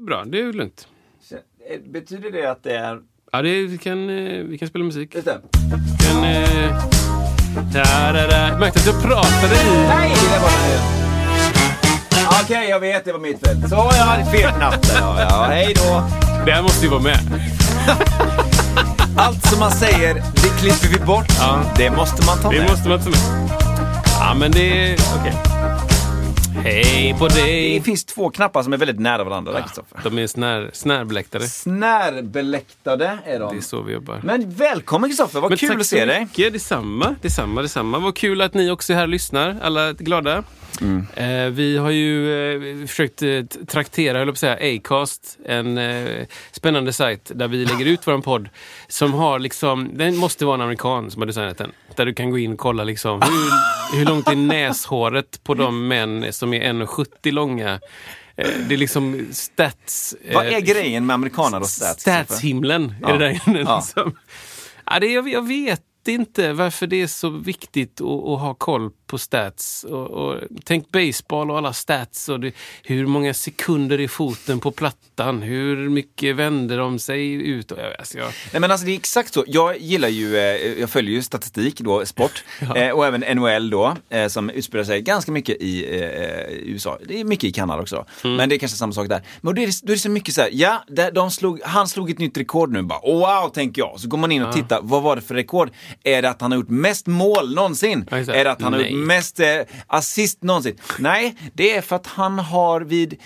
Bra, det är lugnt. Eh, Betyder det att det är... Ja, det, vi, kan, eh, vi kan spela musik. Just det. Kan, eh, da, da, da. Märkte att jag pratade i... Nej, det var det. Okej, jag vet, det var mitt fel. Så, jag hade fel där. Ja, ja, hej då. Det här måste ju vara med. Allt som man säger, det klipper vi bort. Ja. Det måste man ta Det med. måste man ta med. Ja, men det är... Okej. Hej på Det dig. finns två knappar som är väldigt nära varandra där, Kristoffer. De är snär, snärbläktade. Snärbeläktade är de. Det är så vi jobbar. Men välkommen Kristoffer, vad Men kul tack att så se dig. mycket. Detsamma, detsamma, detsamma. Vad kul att ni också är här och lyssnar. Alla glada. Mm. Eh, vi har ju eh, försökt eh, traktera, höll på att säga, Acast. En eh, spännande sajt där vi lägger ut vår podd. Som har liksom, den måste vara en amerikan som har designat den. Där du kan gå in och kolla liksom hur, hur långt är näshåret på de män som är 1,70 långa. Eh, det är liksom stats... eh, Vad är grejen med amerikaner och stats? Statshimlen Ja. är det där. Ja. Liksom. Ja, det, jag, jag vet inte varför det är så viktigt att, att ha koll på stats. Och, och, tänk baseball och alla stats. Och det, hur många sekunder i foten på plattan? Hur mycket vänder de sig ut? Och, alltså, jag, Nej men alltså det är exakt så. Jag gillar ju, eh, jag följer ju statistik då, sport. eh, och även NHL då, eh, som utspelar sig ganska mycket i eh, USA. Det är mycket i Kanada också. Men det är kanske samma sak där. Men då är det, då är det så mycket så här, ja, de slog, han slog ett nytt rekord nu. Bara, wow, tänker jag. Så går man in och tittar, vad var det för rekord? Är det att han har gjort mest mål någonsin? Ja, är det att han har Nej. gjort mest eh, assist någonsin? Nej, det är för att han har vid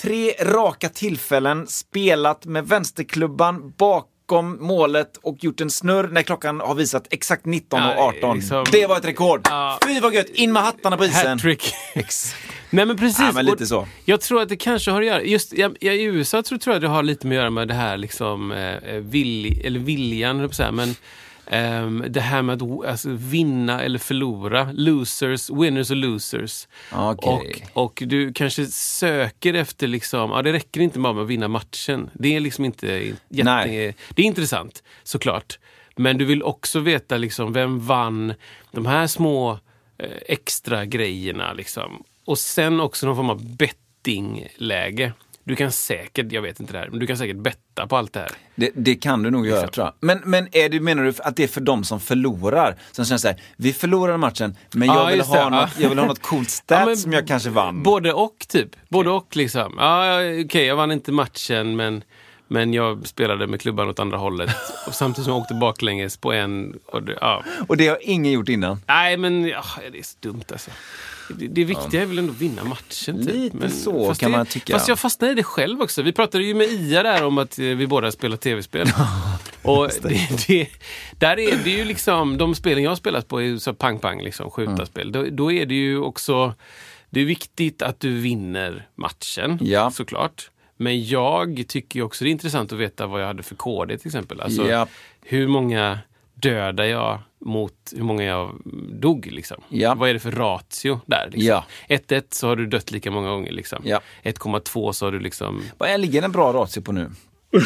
tre raka tillfällen spelat med vänsterklubban bakom målet och gjort en snurr när klockan har visat exakt 19 och Ja, 18. liksom- Det var ett rekord! Ja. Fy vad gött! In med hattarna på isen! Hattrick. Nej men precis. Ja, men lite så. Jag tror att det kanske har att göra, just jag, jag, i USA tror, tror jag det har lite med att göra med det här liksom, eh, vill, eller viljan, men ehm, det här med att alltså, vinna eller förlora. Losers, winners och losers. Okej. Och, och du kanske söker efter, liksom, ja, det räcker inte bara med att vinna matchen. Det är liksom inte jätte, Nej. Det är intressant, såklart. Men du vill också veta liksom, vem vann de här små eh, extra grejerna. Liksom. Och sen också någon form av bettingläge. Du kan säkert, jag vet inte det här, men du kan säkert betta på allt det här. Det, det kan du nog göra tror jag. Men, men är det, menar du att det är för dem som förlorar? Som känner så här, vi förlorade matchen, men jag, Ja, vill ha det. något, Ja. jag vill ha något coolt stat Ja, som jag kanske vann. Både och, typ. Både och, liksom. Ja, ja, okej, jag vann inte matchen, men, men jag spelade med klubban åt andra hållet. Och samtidigt som jag åkte baklänges på en... Och det, ja. Och det har ingen gjort innan. Nej, men ja, det är så dumt alltså. Det, det viktiga är väl ändå att vinna matchen. Typ. Lite så fast kan det, man tycka. Fast jag fastnade i det själv också. Vi pratade ju med Ia där om att eh, vi båda spelar tv-spel. Och det, det, där är det ju liksom, de spelen jag spelat på är så pang-pang, liksom, skjutarspel. Då, då är det ju också, det är viktigt att du vinner matchen, Ja. såklart. Men jag tycker också det är intressant att veta vad jag hade för KD till exempel. Alltså, Ja. hur många dödade jag mot hur många jag dog? Liksom. Ja. Vad är det för ratio där? Liksom? Ja. 1-1 så har du dött lika många gånger. Liksom. Ja. 1,2 så har du liksom... Vad ligger en bra ratio på nu?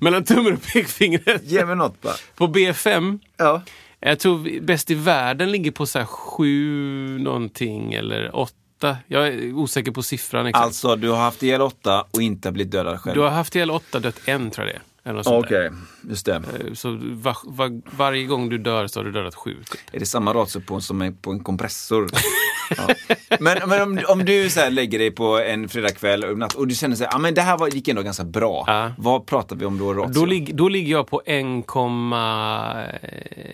Mellan tummen och pekfingret. Ge mig något bara. På B5, Ja. jag tror bäst i världen ligger på så här 7 någonting eller 8. Jag är osäker på siffran exakt. Alltså, du har haft ihjäl åtta och inte blivit dödad själv. Du har haft ihjäl 8, dött en tror jag det är. Eller Okej, där. just det. Eh, Så va, va, varje gång du dör så har du dödat sju. Typ. Är det samma ratio på som är på en kompressor? ja. Men, men om, om du så lägger dig på en fredagkväll och och du känner så här, ah, men det här var, gick ändå ganska bra. Ja. Vad pratar vi om då ratio? Då, lig, då ligger jag på 1,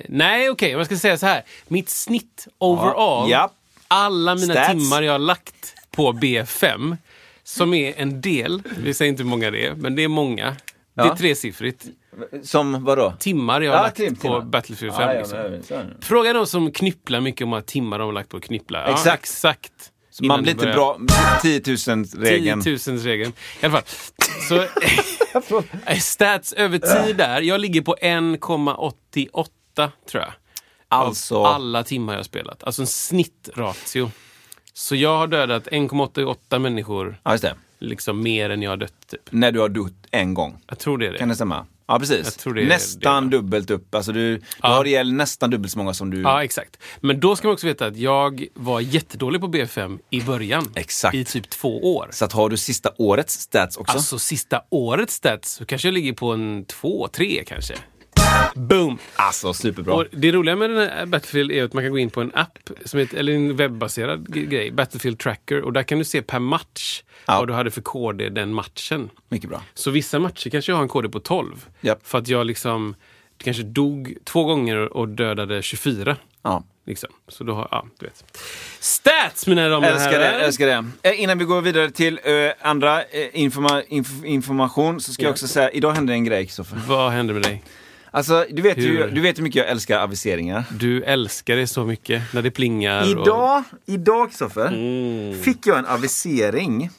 nej okej, om jag ska säga så här. Mitt snitt overall, Ja. alla mina Stats. timmar jag har lagt på B5, som är en del, vi säger inte hur många det är, men det är många. Det är Ja. tresiffrigt. Som vadå? Timmar jag har Ja, lagt tim- på. Battlefield 5. Ja, ja, liksom. men- Fråga de som knypplar mycket om hur timmar de har lagt på att knyppla. Ja, Exakt. exakt. Man blir inte bra, 10 000-regeln. 10 000 regeln. I alla fall. Så, eh, stats över tid där. Jag ligger på 1,88 tror jag. Alltså, Av alla timmar jag har spelat. Alltså en snittratio. Så jag har dödat 1,88 människor, ja just det. liksom mer än jag har dött. Typ. När du har dött en gång. Jag tror det är det. Kan det stämma? Ja, precis. Nästan det, dubbelt upp. Alltså du, du Ja. har ihjäl nästan dubbelt så många som du... Ja, exakt. Men då ska man också veta att jag var jättedålig på B5 i början. Exakt. I typ två år. Så att har du sista årets stats också. Alltså sista årets stats så kanske jag ligger på en två, tre kanske. Boom! Alltså superbra. Och det roliga med den här Battlefield är att man kan gå in på en app, som heter, eller en webbaserad grej, Battlefield Tracker, och där kan du se per match Ja. vad du hade för KD den matchen. Mycket bra. Så vissa matcher kanske jag har en KD på 12. Japp. För att jag liksom kanske dog två gånger och dödade 24. Ja. Liksom. Så då har, ja, du vet. Stats mina damer och herrar! älskar det. Eh, innan vi går vidare till eh, andra eh, informa inf information så ska jag Ja. också säga, idag hände en grej Kristoffer. Vad händer med dig? Alltså, du vet, ju, Hur? du vet hur mycket jag älskar aviseringar. Du älskar det så mycket när det plingar. och- Idag, idag Kristoffer, Mm. fick jag en avisering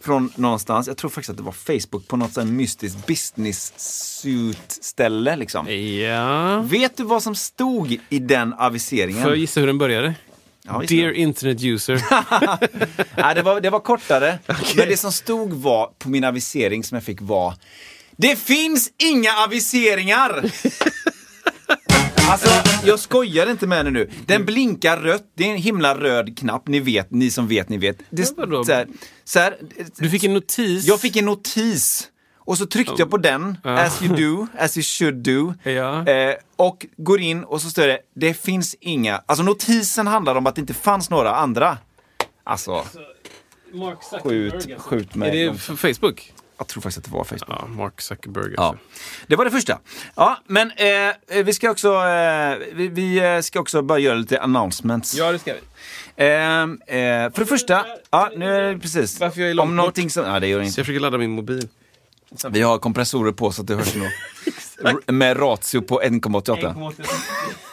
från någonstans, jag tror faktiskt att det var Facebook på något sånt mystiskt business suit ställe liksom. Ja. Vet du vad som stod i den aviseringen? Får jag gissa hur den började? Ja. Dear internet user. Nej, det, var, det var kortare. Men det som stod var, på min avisering som jag fick var Det finns inga aviseringar! Alltså, jag skojar inte med det nu. Den blinkar rött, det är en himla röd knapp, ni vet, ni som vet, ni vet. Det, så här, så här, Du fick en notis. jag fick en notis. Och så tryckte jag på den, as you do, as you should do. Ja. Eh, och går in och så står det, det finns inga, alltså notisen handlar om att det inte fanns några andra. Alltså, Mark skjut, Zuckerberg. skjut Är mig. det f- Facebook? Jag tror faktiskt att det var Facebook. Ja, Mark Zuckerberg Ja. alltså. Det var det första. Ja, men eh, vi ska också, eh, vi, vi eh, ska också bara göra lite announcements. Ja, det ska vi. Eh, eh, för det första, ja nu är det precis. Varför jag är långt Om någonting som, ja det gör inte. jag försöker ladda min mobil. Vi har kompressorer på så att det hörs nog. Med ratio på 1,88.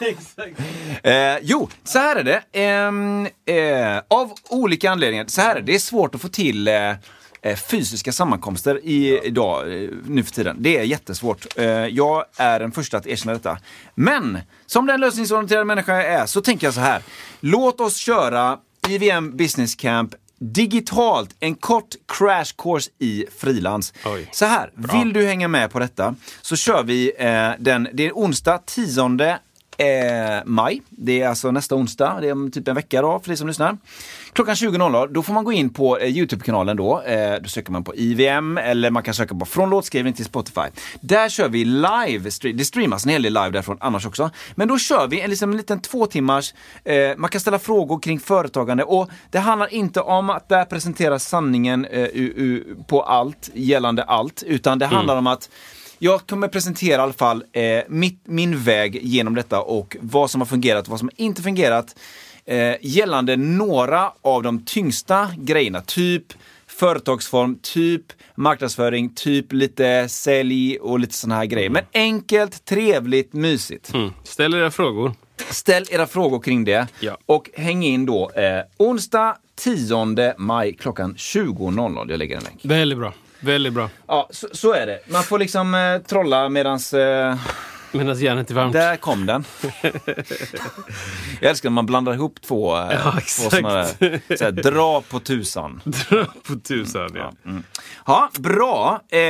Exakt. Eh, jo, så här är det. Ehm, eh, av olika anledningar, så här är det. Det är svårt att få till eh, eh, fysiska sammankomster i, idag, eh, nu för tiden. Det är jättesvårt. Eh, jag är den första att erkänna detta. Men, som den lösningsorienterade människa jag är, så tänker jag så här. Låt oss köra IVM Business Camp digitalt, en kort crash course i frilans. Oj. Så här, vill du hänga med på detta så kör vi eh, den, det är onsdag 10 eh, maj. Det är alltså nästa onsdag, det är om typ en vecka då för dig som lyssnar. Klockan 20.00, då får man gå in på eh, Youtube-kanalen då. Eh, då söker man på IVM eller man kan söka på från låtskrivning till Spotify. Där kör vi live, det streamas en hel del live därifrån annars också. Men då kör vi en, liksom, en liten två timmars, eh, man kan ställa frågor kring företagande och det handlar inte om att där presentera sanningen på allt, gällande allt, utan det handlar om att jag kommer presentera i alla fall eh, mitt, min väg genom detta och vad som har fungerat och vad som inte fungerat eh, gällande några av de tyngsta grejerna. Typ företagsform, typ marknadsföring, typ lite sälj och lite sådana här grejer. Men enkelt, trevligt, mysigt. Mm. Ställ era frågor. Ställ era frågor kring det Ja. och häng in då eh, onsdag 10 maj klockan 20.00. Jag lägger en länk. Väldigt bra. Väldigt bra. Ja, så, så är det. Man får liksom eh, trolla medans... Eh, Medan järnet är varmt. där kom den. Jag älskar när man blandar ihop två, eh, Ja, två såna där. Så här, dra på tusan. på tusan, ja. Ja, bra. Eh,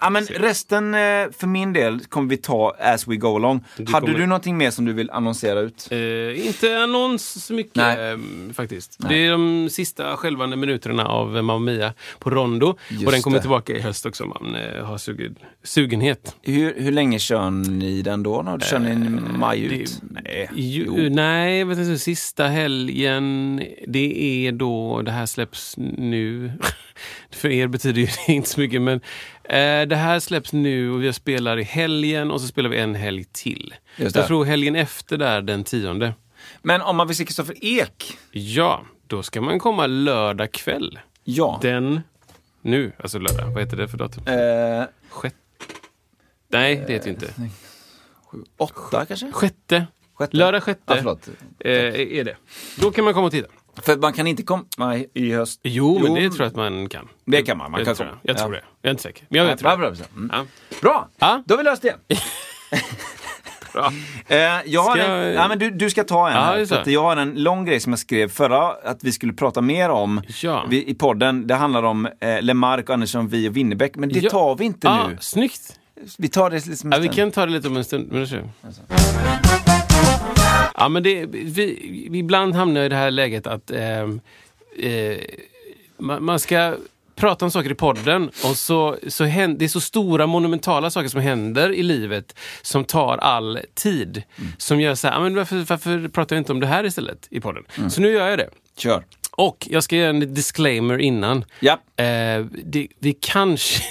ja, men resten eh, för min del kommer vi ta as we go along. Hade kommer- du någonting mer som du vill annonsera ut? Eh, inte annons så mycket Nej. eh, faktiskt. Det är de sista skälvande minuterna av Mamma Mia på Rondo. och den kommer det. tillbaka i höst också om man eh, har sugid, sugenhet. Hur, hur länge kör ni den då? då? Kör ni en maj Det- ut? Nej. Ju, nej, vet inte, sista helgen, det är då det här släpps nu. För er betyder ju det inte så mycket, men eh, det här släpps nu och vi spelar i helgen och så spelar vi en helg till. Det. Jag tror helgen efter där, den tionde. Men om man vill se Kristoffer Ek? Ja, då ska man komma lördag kväll. Ja. Den, nu, alltså lördag, vad heter det för datum? Eh, Sjätte? Nej, det heter ju åtta kanske? Sjätte. Sjätte? Lördag sjätte Ja, eh, är det. Då kan man komma och titta. För man kan inte komma i höst. Jo, men det tror jag att man kan. Det kan man. man det kan tror jag. komma. jag tror Ja. det. Jag är inte säker. Men jag vet Bra, det. bra, bra. Mm. Ja. Bra, Ja. då har vi löst det. Bra. Eh, jag har en, jag- ja, men du, du ska ta en Ja, här. För jag har en lång grej som jag skrev förra, att vi skulle prata mer om Ja. vi, i podden. Det handlar om eh, Lemark, Andersson, Vi och Winnerbäck. Men det Ja. tar vi inte Ja, nu. snyggt. Vi tar det liksom Ja, vi kan ta det lite om en stund. Men det kör. Ja, men det, vi, vi ibland hamnar i det här läget att ehm, eh, man, man ska prata om saker i podden och så, så händer, det är så stora monumentala saker som händer i livet som tar all tid. Som gör så här, "Ja, men varför, varför pratar jag inte om det här istället i podden? Så nu gör jag det. Kör. Och jag ska göra en disclaimer innan. Ja. Eh, det, vi kanske,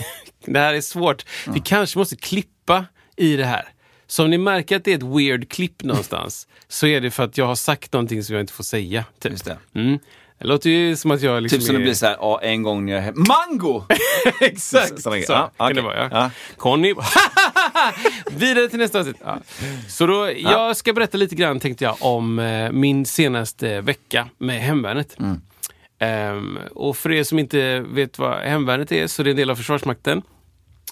det här är svårt, vi kanske måste klippa i det här. Så om ni märker att det är ett weird klipp någonstans så är det för att jag har sagt någonting som jag inte får säga. Typ. Just det. Mm. Det låter ju som att jag liksom Typ som är... det blir så här, ja, en gång när jag är. Mango! Exakt! Så grejer. Ja, kan det vara, ja. Ja. Conny... Vidare till nästa avsnitt. Ja. Så då, jag ska berätta lite grann, tänkte jag, om eh, min senaste vecka med Hemvärnet. Mm. Ehm, och för er som inte vet vad Hemvärnet är, så det är en del av Försvarsmakten.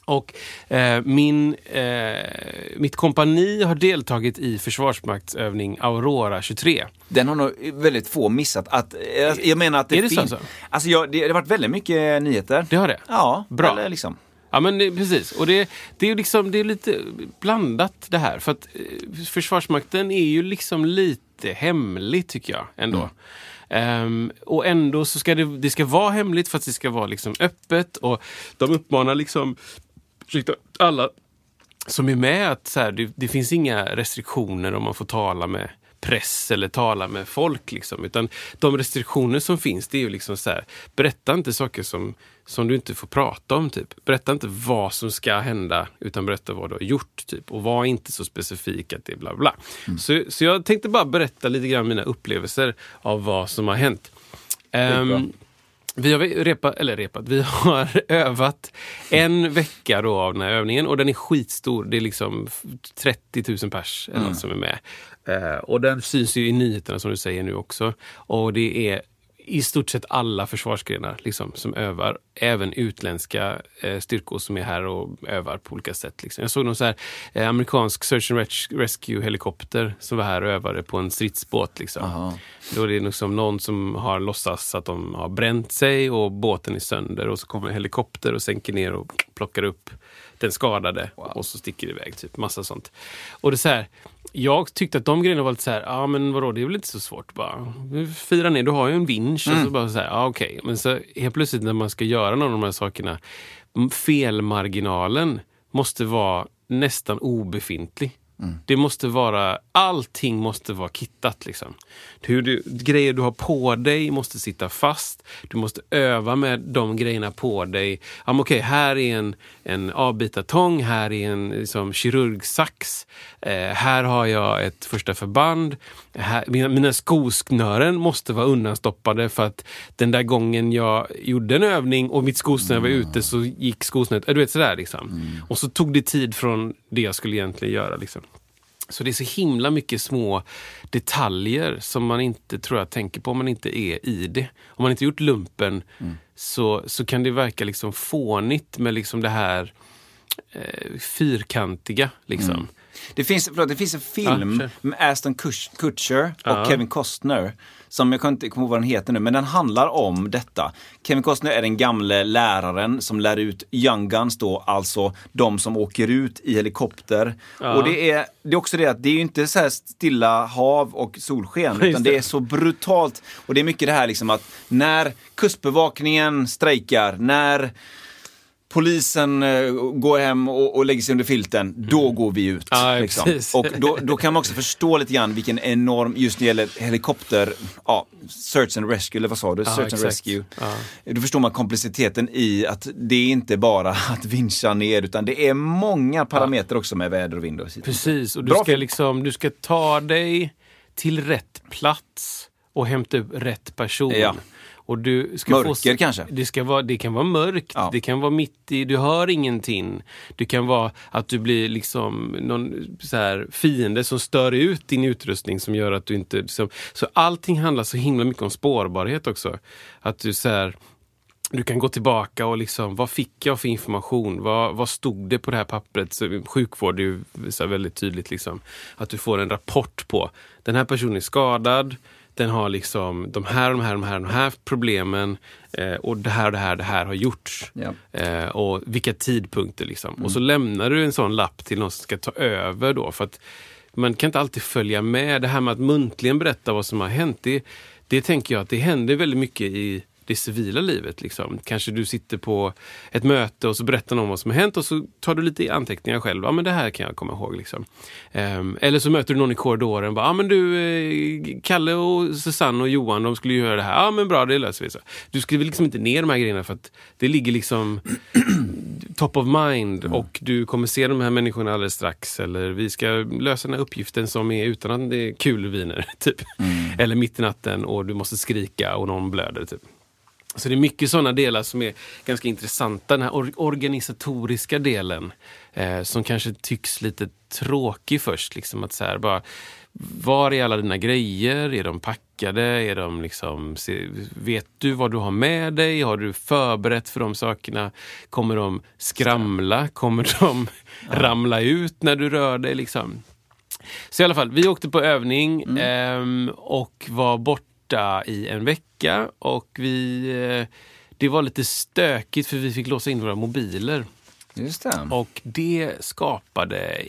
Och eh, min, eh, mitt kompani har deltagit i Försvarsmaktsövning Aurora 23. Den har nog väldigt få missat. Att, eh, jag menar att det, Är det så finns... alltså? Alltså, jag, det, det har varit väldigt mycket nyheter. Det har det? Ja, Bra. Eller liksom. Ja men det, precis. Och det, det, är liksom, det är lite blandat det här. För att eh, Försvarsmakten är ju liksom lite hemlig tycker jag ändå. Ehm, och ändå så ska det, det ska vara hemligt för att det ska vara liksom öppet. Och de uppmanar liksom ursäkta, alla som är med att så här, det, det finns inga restriktioner om man får tala med press eller tala med folk. Liksom. Utan de restriktioner som finns, det är ju liksom så här, berätta inte saker som, som du inte får prata om. Typ. Berätta inte vad som ska hända, utan berätta vad du har gjort. Typ. Och var inte så specifik att det är bla bla. Så, så jag tänkte bara berätta lite grann mina upplevelser av vad som har hänt. Vi har repat, eller repat, vi har övat en vecka då av den här övningen och den är skitstor. Det är liksom 30 000 pers något som är med. Eh, och den syns ju i nyheterna som du säger nu också. Och det är i stort sett alla försvarsgrenar liksom, som övar. Även utländska eh, styrkor som är här och övar på olika sätt. Liksom. Jag såg någon så här, eh, amerikansk search and res- rescue helikopter som var här och övade på en stridsbåt. Liksom. Då är det liksom någon som har låtsats att de har bränt sig och båten är sönder och så kommer en helikopter och sänker ner och plockar upp den skadade och så sticker det iväg. Typ. Massa sånt. Och det är så här, jag tyckte att de grejerna var lite så här, ja men vadå, det är väl inte så svårt bara. Fira ner, du har ju en vinsch. Och så bara så här, ja okej. Men så helt plötsligt när man ska göra någon av de här sakerna, felmarginalen måste vara nästan obefintlig. Det måste vara, allting måste vara kittat. Liksom. Hur du, grejer du har på dig måste sitta fast. Du måste öva med de grejerna på dig. Okej, här är en, en avbitartång, här är en liksom, kirurgsax. Eh, här har jag ett första förband. Här, mina, mina skosnören måste vara undanstoppade för att den där gången jag gjorde en övning och mitt skosnöre var ute så gick skosnöret, du vet sådär liksom. Och så tog det tid från det jag skulle egentligen göra. Liksom. Så det är så himla mycket små detaljer som man inte tror jag tänker på om man inte är i det. Om man inte gjort lumpen så, så kan det verka liksom fånigt med liksom det här eh, fyrkantiga. Liksom. Det finns, förlåt, det finns en film Ja, med Aston Kutch- Kutcher och Ja. Kevin Costner. Som jag kan inte komma ihåg vad den heter nu, men den handlar om detta. Kevin Costner är den gamle läraren som lär ut Young Guns då, alltså de som åker ut i helikopter. Ja. Och det är, det är också det att det är ju inte så här stilla hav och solsken, Just utan det det. är så brutalt. Och det är mycket det här liksom att när kustbevakningen strejkar, när polisen eh, går hem och, och lägger sig under filten, då går vi ut. Ja, liksom. Och då, då kan man också förstå lite grann vilken enorm, just när det gäller helikopter, ja, search and rescue, eller vad sa du? Ja, search and rescue. Då förstår man komplexiteten i att det är inte bara att vincha ner, utan det är många parametrar också med väder och vind. Och. Precis, och du Bra ska, film. liksom, du ska ta dig till rätt plats och hämta upp rätt person. Ja. Och du ska Mörker få, kanske? Det, ska vara, det kan vara mörkt, Ja. det kan vara mitt i, du hör ingenting. Det kan vara att du blir liksom någon så här fiende som stör ut din utrustning som gör att du inte... Liksom, så allting handlar så himla mycket om spårbarhet också. Att du så här, du kan gå tillbaka och liksom, vad fick jag för information? Vad, vad stod det på det här pappret? Så, sjukvård är ju väldigt tydligt. Liksom, att du får en rapport på, den här personen är skadad, den har liksom de här, de här, de här, de här problemen eh, och det här och det här, det här har gjorts. Ja. Eh, och vilka tidpunkter liksom. Och så lämnar du en sån lapp till någon som ska ta över då. För att man kan inte alltid följa med. Det här med att muntligen berätta vad som har hänt, det, det tänker jag att det händer väldigt mycket i det civila livet. Liksom. Kanske du sitter på ett möte och så berättar någon vad som har hänt och så tar du lite anteckningar själv. Ja, men det här kan jag komma ihåg. Liksom. Ehm, eller så möter du någon i korridoren. Ja, men du, eh, Kalle och Susanne och Johan, de skulle ju göra det här. Ja, men bra, det löser vi. Så. Du skriver liksom inte ner de här grejerna för att det ligger liksom top of mind och du kommer se de här människorna alldeles strax. Eller vi ska lösa den här uppgiften som är utan att det är kulviner. Typ. Eller mitt i natten och du måste skrika och någon blöder. Typ. Så det är mycket sådana delar som är ganska intressanta. Den här or organisatoriska delen eh, som kanske tycks lite tråkig först. Liksom att så här, bara, var är alla dina grejer? Är de packade? Är de liksom, vet du vad du har med dig? Har du förberett för de sakerna? Kommer de skramla? Kommer de ramla ut när du rör dig? Liksom? Så i alla fall, vi åkte på övning ehm, och var borta i en vecka. Och vi, eh, det var lite stökigt för vi fick låsa in våra mobiler. Just det. Och det skapade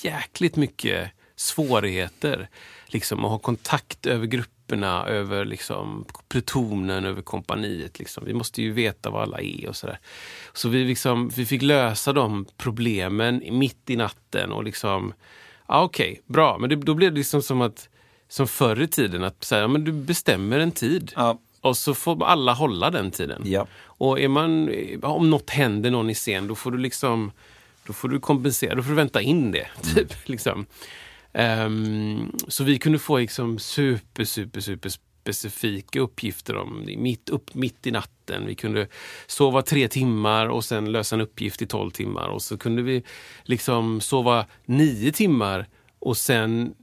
jäkligt mycket svårigheter. Liksom att ha kontakt över grupperna, över liksom plutonen, över kompaniet. Liksom. Vi måste ju veta vad alla är och sådär. Så vi, liksom, vi fick lösa de problemen mitt i natten och liksom, ja okej, bra. Men det, då blev det liksom som att, som förr i tiden, att så här, men du bestämmer en tid. Ja. Och så får alla hålla den tiden. Ja. Och är man, om något händer någon i scen, då får du liksom då får du kompensera, då får du vänta in det. Typ, liksom. Ehm, så vi kunde få liksom super, super, super specifika uppgifter om mitt, upp, mitt i natten. Vi kunde sova tre timmar och sen lösa en uppgift i tolv timmar. Och så kunde vi liksom sova nio timmar och sen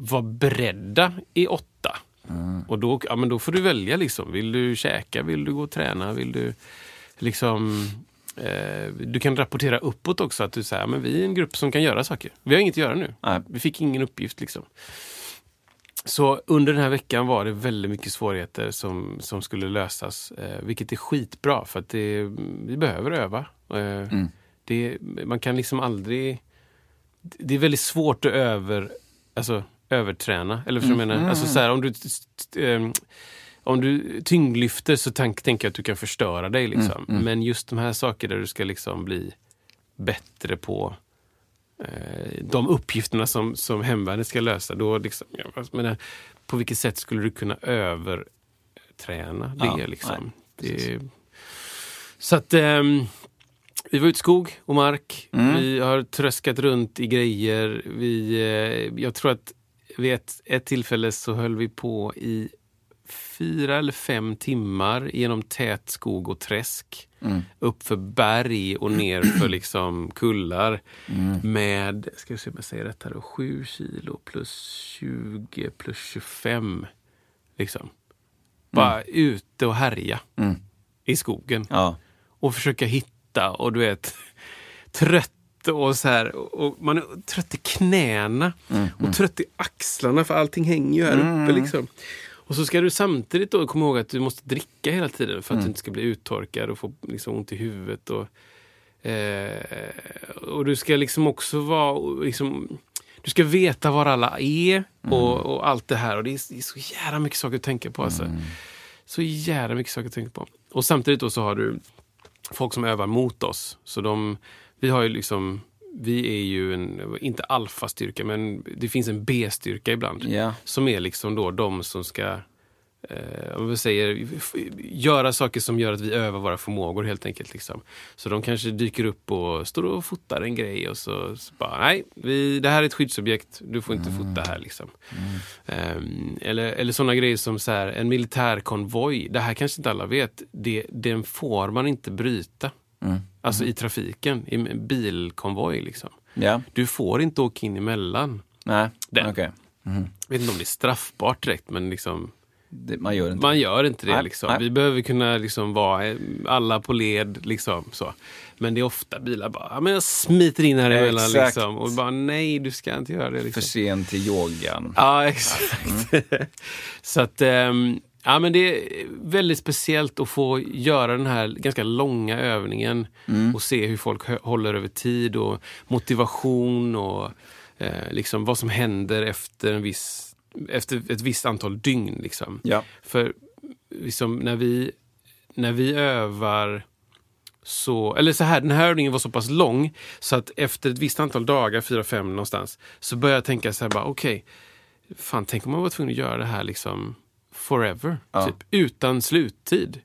vara beredda i åtta. Och då, ja, men då får du välja. Liksom. Vill du käka? Vill du gå och träna? Vill du liksom... Eh, du kan rapportera uppåt också. att du säger, men Vi är en grupp som kan göra saker. Vi har inget att göra nu. Nej. Vi fick ingen uppgift. liksom. Så under den här veckan var det väldigt mycket svårigheter som, som skulle lösas. Eh, vilket är skitbra för att det, vi behöver öva. Eh, det, man kan liksom aldrig... Det är väldigt svårt att över, alltså, överträna. Eller för jag menar, alltså, så här, om du... ehm, om du tyngdlyfter så tänk, tänker jag att du kan förstöra dig. Liksom. Men just de här sakerna där du ska liksom bli bättre på eh, de uppgifterna som, som hemvärnet ska lösa. Då liksom, ja, jag menar, på vilket sätt skulle du kunna överträna det? Ja, liksom? nej, det så att ehm, vi var ute i skog och mark. Vi har tröskat runt i grejer. Vi, eh, jag tror att vid ett, ett tillfälle så höll vi på i fyra eller fem timmar genom tät skog och träsk. Upp för berg och ner för liksom kullar. Med, ska vi se om jag säger rätt här då, 7 kilo plus 20 plus 25. Liksom. Bara ute och härja i skogen Ja. och försöka hitta och du vet trött och så här. Och man är trött i knäna och trött i axlarna för allting hänger ju här uppe. Liksom. Och så ska du samtidigt då komma ihåg att du måste dricka hela tiden för att du inte ska bli uttorkad och få liksom ont i huvudet. Och, eh, och du ska liksom också vara... Liksom, du ska veta var alla är och, och allt det här. Och det är, det är så jävla mycket saker att tänka på. Alltså. Så jävla mycket saker att tänka på. Och samtidigt då så har du folk som övar mot oss. Så de, vi har ju liksom, vi är ju en, inte alfastyrka, men det finns en B-styrka ibland. Ja. Som är liksom då de som ska eh, om vi säger, göra saker som gör att vi övar våra förmågor helt enkelt. Liksom. Så de kanske dyker upp och står och fotar en grej och så, så bara, nej, vi, det här är ett skyddsobjekt, du får inte fota här. Liksom. Ehm, eller eller sådana grejer som så här, en militärkonvoj, det här kanske inte alla vet, det, den får man inte bryta. Alltså i trafiken, i bilkonvoj. Liksom. Ja, Du får inte åka in emellan. nej, okej. Jag vet inte om det är straffbart direkt, men liksom, Det- Man gör inte man gör inte det. Nej, Liksom. nej. Vi behöver kunna liksom vara eh, alla på led. Liksom, så. Men det är ofta bilar bara, "Ja, men jag smiter in här emellan. Liksom. Och bara, nej, du ska inte göra det. för Liksom. sent till yogan. Ja, exakt. så att, ehm, ja, men det är väldigt speciellt att få göra den här ganska långa övningen och se hur folk håller över tid och motivation och eh, liksom vad som händer efter, en viss, efter ett visst antal dygn. Liksom. Ja. För liksom, när, vi, när vi övar så, eller så här, den här övningen var så pass lång så att efter ett visst antal dagar, fyra, fem någonstans, så började jag tänka så här bara, okej, fan tänk om man var tvungen att göra det här liksom forever, Ja. typ, utan sluttid.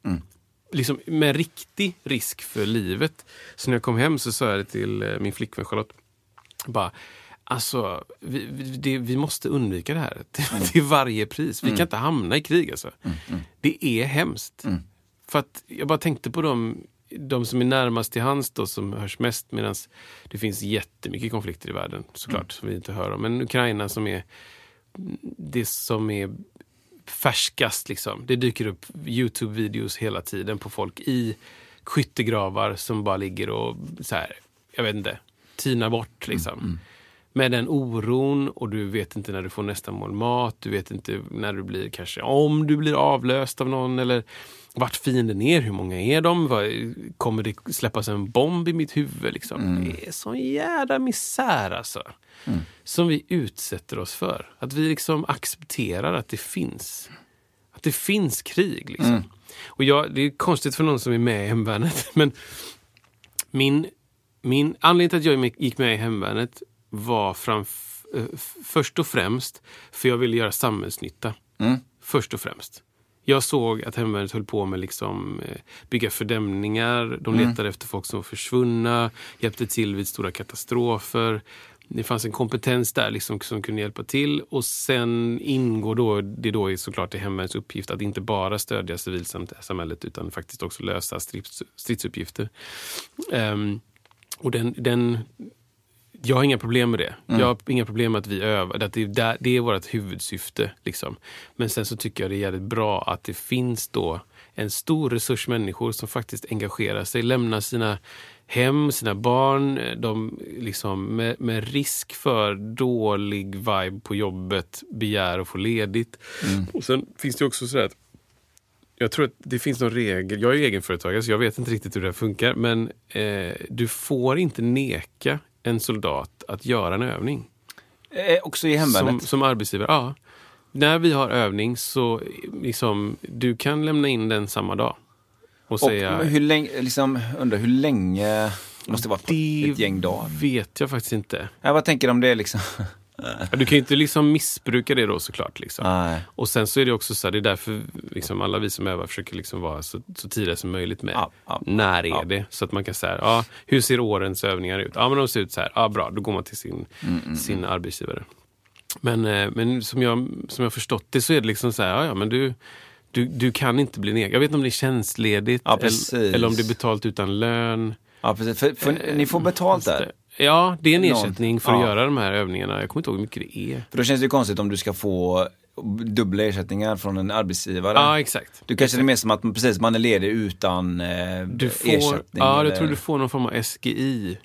Liksom med riktig risk för livet. Så när jag kom hem så sa jag det till eh, min flickvän Charlotte. Bara, alltså, vi, det, vi måste undvika det här till, till varje pris. Vi kan inte hamna i krig alltså. Det är hemskt. För att jag bara tänkte på dem, de som är närmast till hands då, som hörs mest medan det finns jättemycket konflikter i världen såklart som vi inte hör om. Men Ukraina som är det som är färskast. Liksom. Det dyker upp Youtube-videos hela tiden på folk i skyttegravar som bara ligger och så här, jag vet inte, tinar bort. Liksom. Med den oron och du vet inte när du får nästa mål mat. Du vet inte när du blir kanske, om du blir avlöst av någon eller vart fienden är, hur många är de? Vad- Kommer det släppas en bomb i mitt huvud? Liksom? Det är sån jävla misär alltså. Som vi utsätter oss för. Att vi liksom accepterar att det finns. Att det finns krig. Liksom. Och jag, det är konstigt för någon som är med i hemvärnet. Men min, min anledning till att jag gick med i hemvärnet var framf, eh, först och främst för jag ville göra samhällsnytta. Först och främst. Jag såg att hemvärnet höll på med liksom, eh, bygga fördämningar. De letade efter folk som var försvunna, hjälpte till vid stora katastrofer. Det fanns en kompetens där liksom som kunde hjälpa till. Och sen ingår då, det då är såklart i hemvärnets uppgift att inte bara stödja civilsamhället utan faktiskt också lösa strids, stridsuppgifter. Ehm, och den, den, jag har inga problem med det. Jag har inga problem med att vi övar. Att det, är det är vårt huvudsyfte. Liksom. Men sen så tycker jag det är jävligt bra att det finns då en stor resurs människor som faktiskt engagerar sig, lämnar sina hem, sina barn, de liksom med, med risk för dålig vibe på jobbet begär att få ledigt. Och sen finns det också så att jag tror att det finns någon regel. Jag är egenföretagare så jag vet inte riktigt hur det här funkar. Men eh, du får inte neka en soldat att göra en övning. Eh, också i Som, hemvärnet? som arbetsgivare, ja. När vi har övning så liksom, du kan lämna in den samma dag. Och Och säga, hur länge, liksom, undrar hur länge, måste vara det ett gäng dagar? vet jag faktiskt inte. Jag vad tänker om det liksom? Du kan ju inte liksom missbruka det då såklart. Liksom. Nej. Och sen så är det också så här, det är därför liksom alla vi som övar försöker liksom vara så, så tidiga som möjligt med Ja, ja, när är ja. det. Så att man kan säga, ja, hur ser årens övningar ut? Ja, men de ser ut så här. Ja, bra, då går man till sin, Mm, sin arbetsgivare. Men, eh, men som jag som jag förstått det så är det liksom så här, ja, ja men du, du, du kan inte bli nekad. Jag vet inte om det är tjänstledigt eller, eller om det är betalt utan lön. Ja, precis. För, för ni får betalt där. Ja, det är en ersättning för ja. att göra de här övningarna. Jag kommer inte ihåg hur mycket det är. För då känns det ju konstigt om du ska få dubbla ersättningar från en arbetsgivare. Ja, exakt. Du kanske det är mer som att man, precis, man är ledig utan eh, Du får, ersättning. ja, eller- jag tror du får någon form av SGI.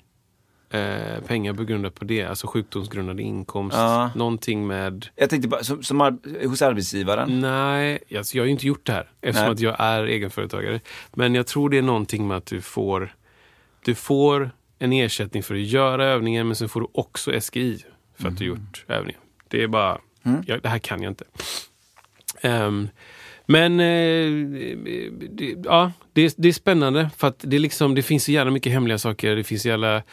Eh, pengar begrundat på det, alltså sjukdomsgrundande inkomst. Ja. Någonting med... Jag tänkte bara, som, som ar- hos arbetsgivaren. Nej, alltså jag har ju inte gjort det här eftersom Nej. att jag är egenföretagare. Men jag tror det är någonting med att du får, du får en ersättning för att göra övningen men sen får du också SGI för att du Mm. gjort övningen. Det är bara, ja, det här kan jag inte. Ehm, Men eh, det, ja, det, är- det är spännande för att det, liksom, det finns så jävla mycket hemliga saker. Det finns så jävla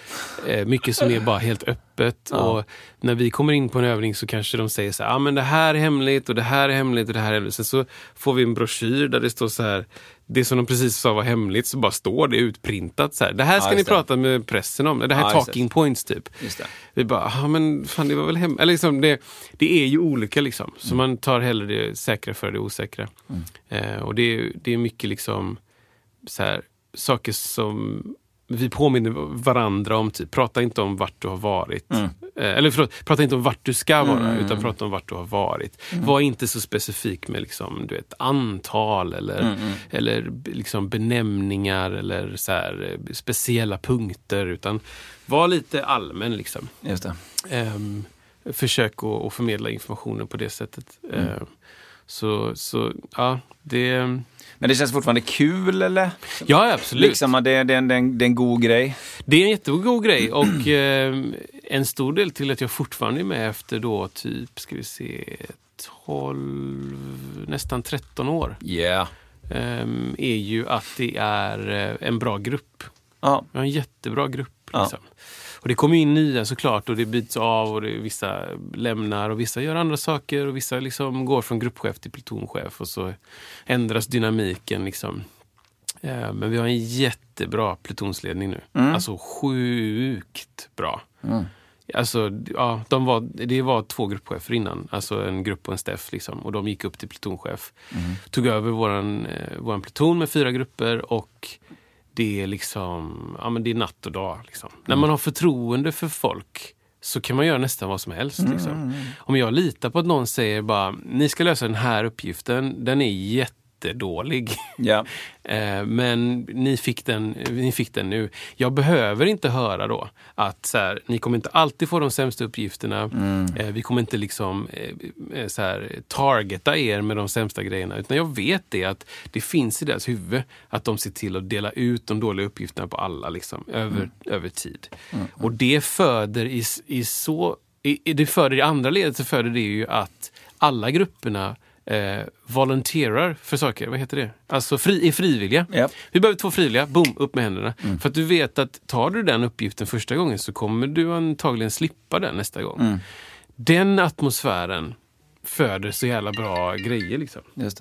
eh, mycket som är bara helt öppet. Och när vi kommer in på en övning så kanske de säger så här, ah, men det här är hemligt och det här är hemligt och det här är hemligt. Sen så får vi en broschyr där det står så här, det som de precis sa var hemligt så bara står det utprintat så här. Det här ska Ja, ni det. prata med pressen om. Det här är Ja, talking points typ. Vi bara, ja men fan det var väl hem... Eller liksom, det, det är ju olika liksom. Så man tar hellre det säkra för det osäkra. Eh, och det, det är mycket liksom så här, saker som vi påminner varandra om. Typ. Prata inte om vart du har varit. Eh, eller förlåt, prata inte om vart du ska vara, utan prata om vart du har varit. Var inte så specifik med liksom, du vet, antal eller, eller b- liksom benämningar eller så här, speciella punkter. Utan var lite allmän. Liksom. Just det. Ehm, försök att, att förmedla informationen på det sättet. Ehm, så, så ja, det... Men det känns fortfarande kul eller? Ja, absolut. Liksom det, det, det, det, är en god grej. Det är en jättegod grej och ehm, en stor del till att jag fortfarande är med efter då typ, ska vi se, 12, nästan 13 år. Yeah. ehm, är ju att det är eh, en bra grupp. Ja. Har en jättebra grupp. Ja. Och det kommer in nya såklart och det byts av och det, vissa lämnar och vissa gör andra saker och vissa liksom går från gruppchef till plutonchef och så ändras dynamiken. Liksom. Eh, Men vi har en jättebra plutonsledning nu. Alltså sjukt bra. Alltså, ja, de var, det var två gruppchefer innan, alltså en grupp och en Steff. Liksom, och de gick upp till plutonchef. Tog över våran, eh, våran pluton med fyra grupper och det är liksom, ja men det är natt och dag. Liksom. När man har förtroende för folk så kan man göra nästan vad som helst. Liksom. Om jag litar på att någon säger bara, ni ska lösa den här uppgiften, den är jättedålig. Ja. Eh, Men ni fick, den, ni fick den nu. Jag behöver inte höra då att så här, ni kommer inte alltid få de sämsta uppgifterna. Eh, Vi kommer inte liksom eh, så här, targeta er med de sämsta grejerna. Utan jag vet det att det finns i deras huvud att de ser till att dela ut de dåliga uppgifterna på alla liksom, över, över tid. Och det föder i, i så... I- det föder i andra ledet så föder det ju att alla grupperna eh, volunteerar för saker. Vad heter det? Alltså fri, är frivilliga. Ja. Vi behöver två frivilliga. Boom, upp med händerna. För att du vet att tar du den uppgiften första gången så kommer du antagligen slippa den nästa gång. Den atmosfären föder så jävla bra grejer. Liksom. Just.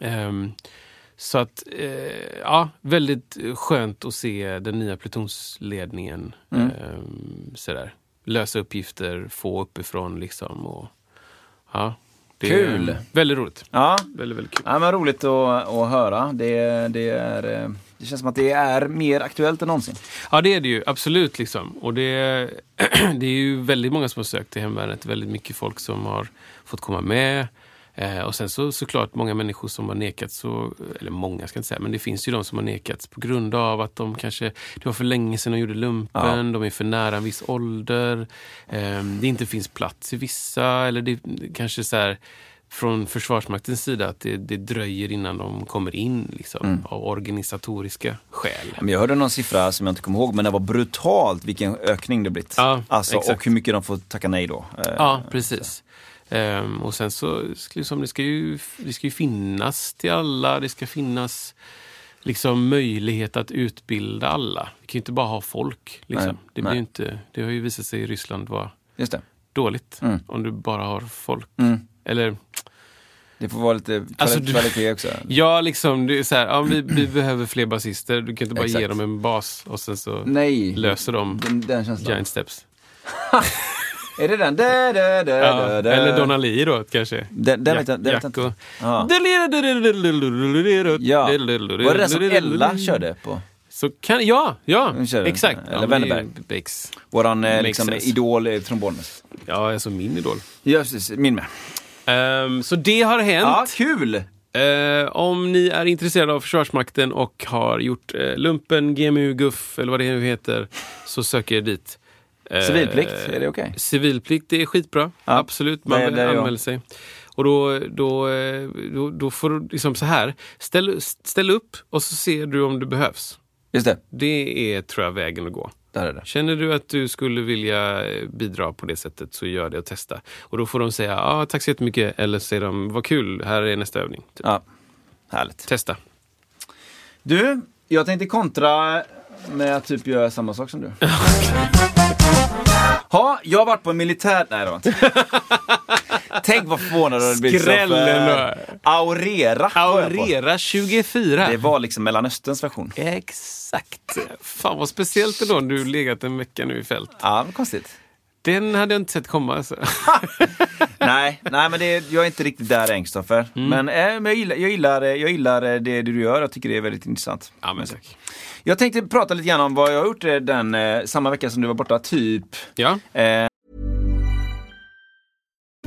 Ehm, så att, eh, ja, väldigt skönt att se den nya plutonsledningen Mm. ehm, sådär, lösa uppgifter, få uppifrån liksom. Och, ja, det Kul. Är väldigt roligt. Ja, Väldigt, väldigt kul. ja men roligt att, att höra. Det, det, är, eh, det känns som att det är mer aktuellt än någonsin. Ja, det är det ju. Absolut. Liksom. Och det, det är ju väldigt många som har sökt till hemvärnet. Väldigt mycket folk som har fått komma med. Eh, och sen så såklart många människor som har nekats, så, eller många ska jag inte säga, men det finns ju de som har nekats på grund av att de kanske, det var för länge sedan de gjorde lumpen, de är för nära en viss ålder, eh, det inte finns plats i vissa, eller det kanske så här från Försvarsmaktens sida att det, det dröjer innan de kommer in liksom, av organisatoriska skäl. Men jag hörde någon siffra som jag inte kommer ihåg, men det var brutalt vilken ökning det blivit. Ja, alltså, exakt. och hur mycket de får tacka nej då. Eh, Ja, precis. Ehm, och sen så, liksom, det, ska ju, det ska ju finnas till alla. Det ska finnas liksom, möjlighet att utbilda alla. Vi kan ju inte bara ha folk. Liksom. Nej, det, blir nej. inte, det har ju visat sig i Ryssland vara dåligt Mm. om du bara har folk. Mm. Eller, Det får vara lite kvali- Alltså, du- kvalitet också. ja, liksom, det är så här, ja, vi, vi behöver fler basister. Du kan inte bara ge Exakt. dem en bas och sen så Nej, löser de den, den giant steps. Är det den? Da, da, da, Ja, da, eller Donna Lee då kanske. Den, den vet jag, inte. Ja. Var det den som Ella körde på? Så kan, ja, ja, exakt. Eller ja, Wennerberg. Våran eh, liksom, idol eh, trombonist. Ja, alltså min idol. Ja, precis. Min med. Ehm, så det har hänt. Ja, kul! Eh, om ni är intresserade av Försvarsmakten och har gjort eh, lumpen, GMU, GUF eller vad det nu heter, så söker er dit. Eh, Civilplikt, är det okej? Civilplikt, det är skitbra. Ja, Absolut, man det det jag. anmäler sig. Och då, då, eh, då, då får du liksom så här, ställ, ställ upp och så ser du om du behövs. Just det, Det är, tror jag, vägen att gå. där är det. Känner du att du skulle vilja eh, bidra på det sättet så gör det och testa. Och då får de säga ah, tack så jättemycket eller säger de vad kul, här är nästa övning. Typ. Ja. Härligt. Testa. Du, jag tänkte kontra med att typ göra samma sak som du. Ja, jag har varit på en militär... Nej, det var inte. Tänk vad förvånad du hade blivit så Skrällen Aurera. Aurera 24. Det var liksom Mellanösterns version. Exakt. Fan vad speciellt ändå om du legat en vecka nu i fält. Ja, vad konstigt. Den hade jag inte sett komma. Alltså. nej, nej, men det, jag är inte riktigt där än. Mm. Men, äh, men jag, gillar, jag, gillar, jag gillar det, det du gör. Jag tycker det är väldigt intressant. Ja, men tack. Jag tänkte prata lite grann om vad jag har gjort eh, den eh, samma vecka som du var borta, typ. Ja. Eh,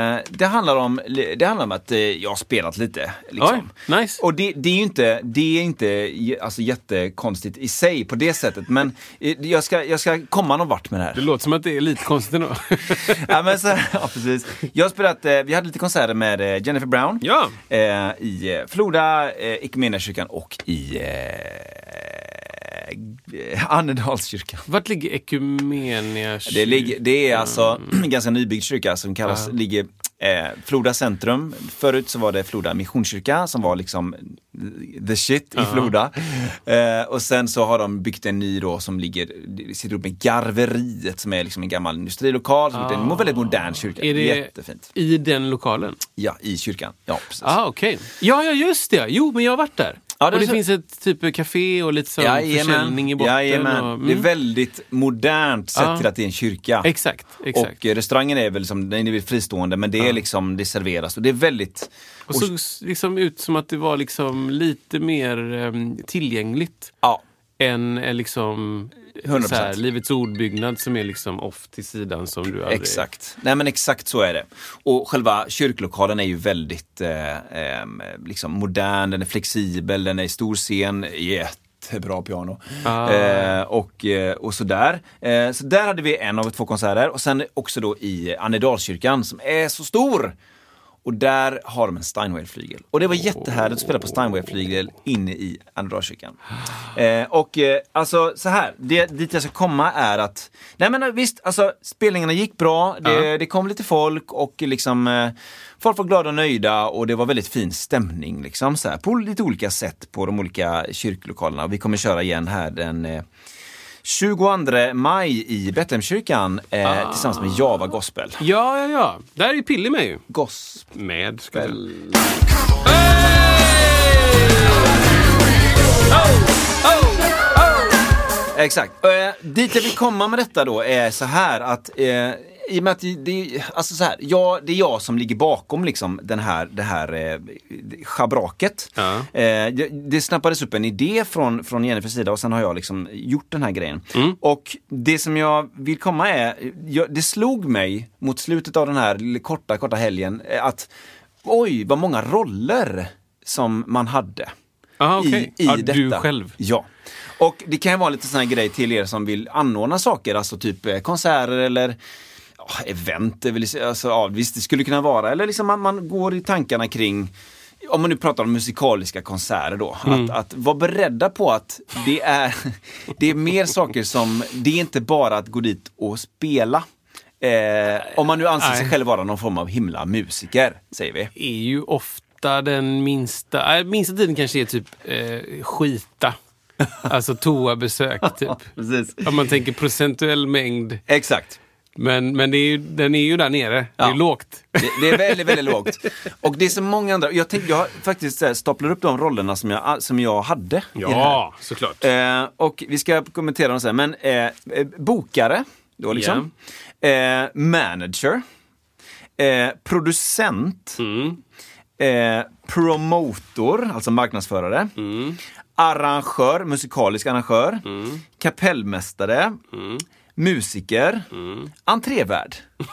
Eh, Det handlar om, det handlar om att eh, jag har spelat lite. Liksom. Oj, nice. Och det, det är ju inte, det är inte alltså, jättekonstigt i sig på det sättet. Men eh, jag ska, jag ska komma någon vart med det här. Det låter som att det är lite konstigt ändå. ja, men så, ja, precis. Jag har spelat, vi hade lite konserter med Jennifer Brown. Ja. I Floda, eh, Equmeniakyrkan och i Annedalskyrkan. Vart ligger Ekumenia Det, ligger, det är alltså en ganska nybyggd kyrka som kallas, ligger eh, Floda centrum. Förut så var det Floda missionskyrka som var liksom the shit i Floda. Eh, och sen så har de byggt en ny då som ligger, sitter upp med Garveriet som är liksom en gammal industrilokal. Som är en väldigt modern kyrka. Är det Jättefint. i den lokalen? Ja, i kyrkan. Ja, precis. Ah, okej. Ja, ja, just det. Jo, men jag har varit där. Ja, det och det så- finns ett typ café och lite sån försäljning i botten. Jajamän. Och, Det är väldigt modernt sett Ja. till att det är en kyrka. Exakt, exakt. Och eh, restaurangen är väl som, den är fristående men det är liksom, det serveras och det är väldigt... Och såg s- liksom ut som att det var liksom lite mer um, tillgängligt Ja, än eh, liksom 100%. så här, Livets ordbyggnad som är liksom off till sidan som du aldrig... exakt. Nej men exakt så är det. Och själva kyrklokalen är ju väldigt eh, ehm, liksom modern, den är flexibel, den är stor scen, jättebra piano. Ah. Eh, och, eh, och sådär. Eh, så där hade vi en av två konserter och sen också då i Annedalskyrkan som är så stor. Och där har de en Steinway-flygel. Och det var jättehärligt att spela på Steinway-flygel inne i Annedalskyrkan. Eh, och eh, alltså så här, det, dit jag ska komma är att, nej men visst, alltså spelningarna gick bra, det, Ja. det kom lite folk och liksom eh, folk var glada och nöjda och det var väldigt fin stämning liksom så här, på lite olika sätt på de olika kyrklokalerna. Vi kommer köra igen här den eh, 22 maj i Betlehemskyrkan eh, tillsammans med Java Gospel. Ja, ja, ja. Där är ju Pilli med ju. Gospel. Med, ska jag säga. Exakt. Eh, dit jag vill komma med detta då är så här att eh, i och med att det, alltså så här, jag, det är jag som ligger bakom liksom den här, det här eh, schabraket. Ja. Eh, det, det snappades upp en idé från, från Jennifers sida och sen har jag liksom gjort den här grejen. Och det som jag vill komma är, jag, det slog mig mot slutet av den här korta, korta helgen eh, att oj, vad många roller som man hade Ah, okej. i, i Ja, detta. du själv. Ja. Och det kan ju vara lite sån här grej till er som vill anordna saker, alltså typ eh, konserter eller event. är väl- Alltså, ja, visst, det skulle kunna vara. Eller liksom man, man går i tankarna kring om man nu pratar om musikaliska konserter då, att, att vara beredda på att det är, det är mer saker som, det är inte bara att gå dit och spela. Eh, om man nu anser sig själv vara någon form av himla musiker, säger vi. är ju ofta den minsta, äh, minsta tiden kanske är typ eh, skita. Alltså toabesök typ. Om man tänker procentuell mängd. Exakt. Men, men det är ju, den är ju där nere. Det Ja. är lågt. Det, det är väldigt, väldigt lågt. Och det är så många andra. Jag, tänkte, jag faktiskt här, staplar upp de rollerna som jag, som jag hade. det. Ja, såklart. Eh, och vi ska kommentera dem sen. Men eh, eh, bokare, då liksom. Eh, manager. Eh, producent. Eh, promotor, alltså marknadsförare. Arrangör, musikalisk arrangör. Kapellmästare. Musiker. Entrévärd.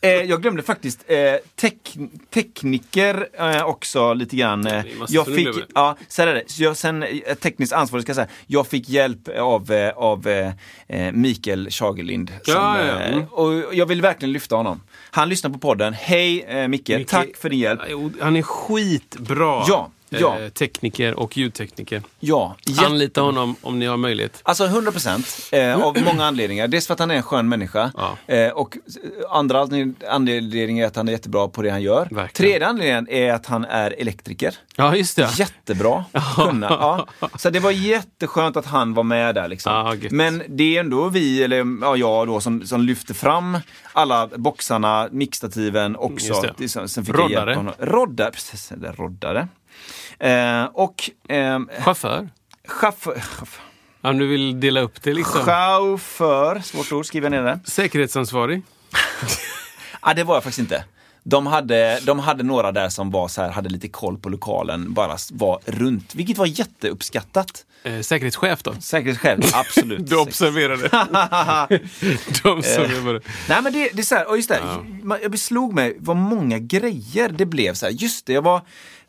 Eh, jag glömde faktiskt eh, tek- tekniker eh, också lite grann. Eh, jag fick, ja, så är det. Så jag, sen eh, tekniskt ansvarig ska jag säga, jag fick hjälp av, av Mikael Schagerlind. Som, Ja, Mm. Och jag vill verkligen lyfta honom. Han lyssnar på podden. Hej Micke, Micke- tack för din hjälp. Han är skitbra. Ja, ja. Eh, tekniker och ljudtekniker. Ja, jätte- Anlita honom om ni har möjlighet. Alltså 100 procent, eh, av många anledningar. Dels för att han är en skön människa. Ja. Eh, och andra anled- anledningen är att han är jättebra på det han gör. Verkligen. Tredje anledningen är att han är elektriker. Ja, just det. Jättebra kunna. Ja. Så det var jätteskönt att han var med där. Liksom. Gött. Men det är ändå vi, eller ja, jag då, som, som lyfter fram alla boxarna, mixstativen också. Sen, fick Roddare. Jag honom. Roddare. Precis, roddare. Eh, och ehm, Chaufför. chaufför, Om du vill dela upp det liksom. chaufför, svårt ord, skriver jag ner det. Säkerhetsansvarig. Ah, det var jag faktiskt inte. De hade, de hade några där som var så här, hade lite koll på lokalen, bara var runt, vilket var jätteuppskattat. Eh, säkerhetschef då. Säkerhetsskäl, absolut. Du observerade. De observerade. Nej men det, det är så här, och just det, man- jag beslog mig vad många grejer det blev. Så här, just det, jag var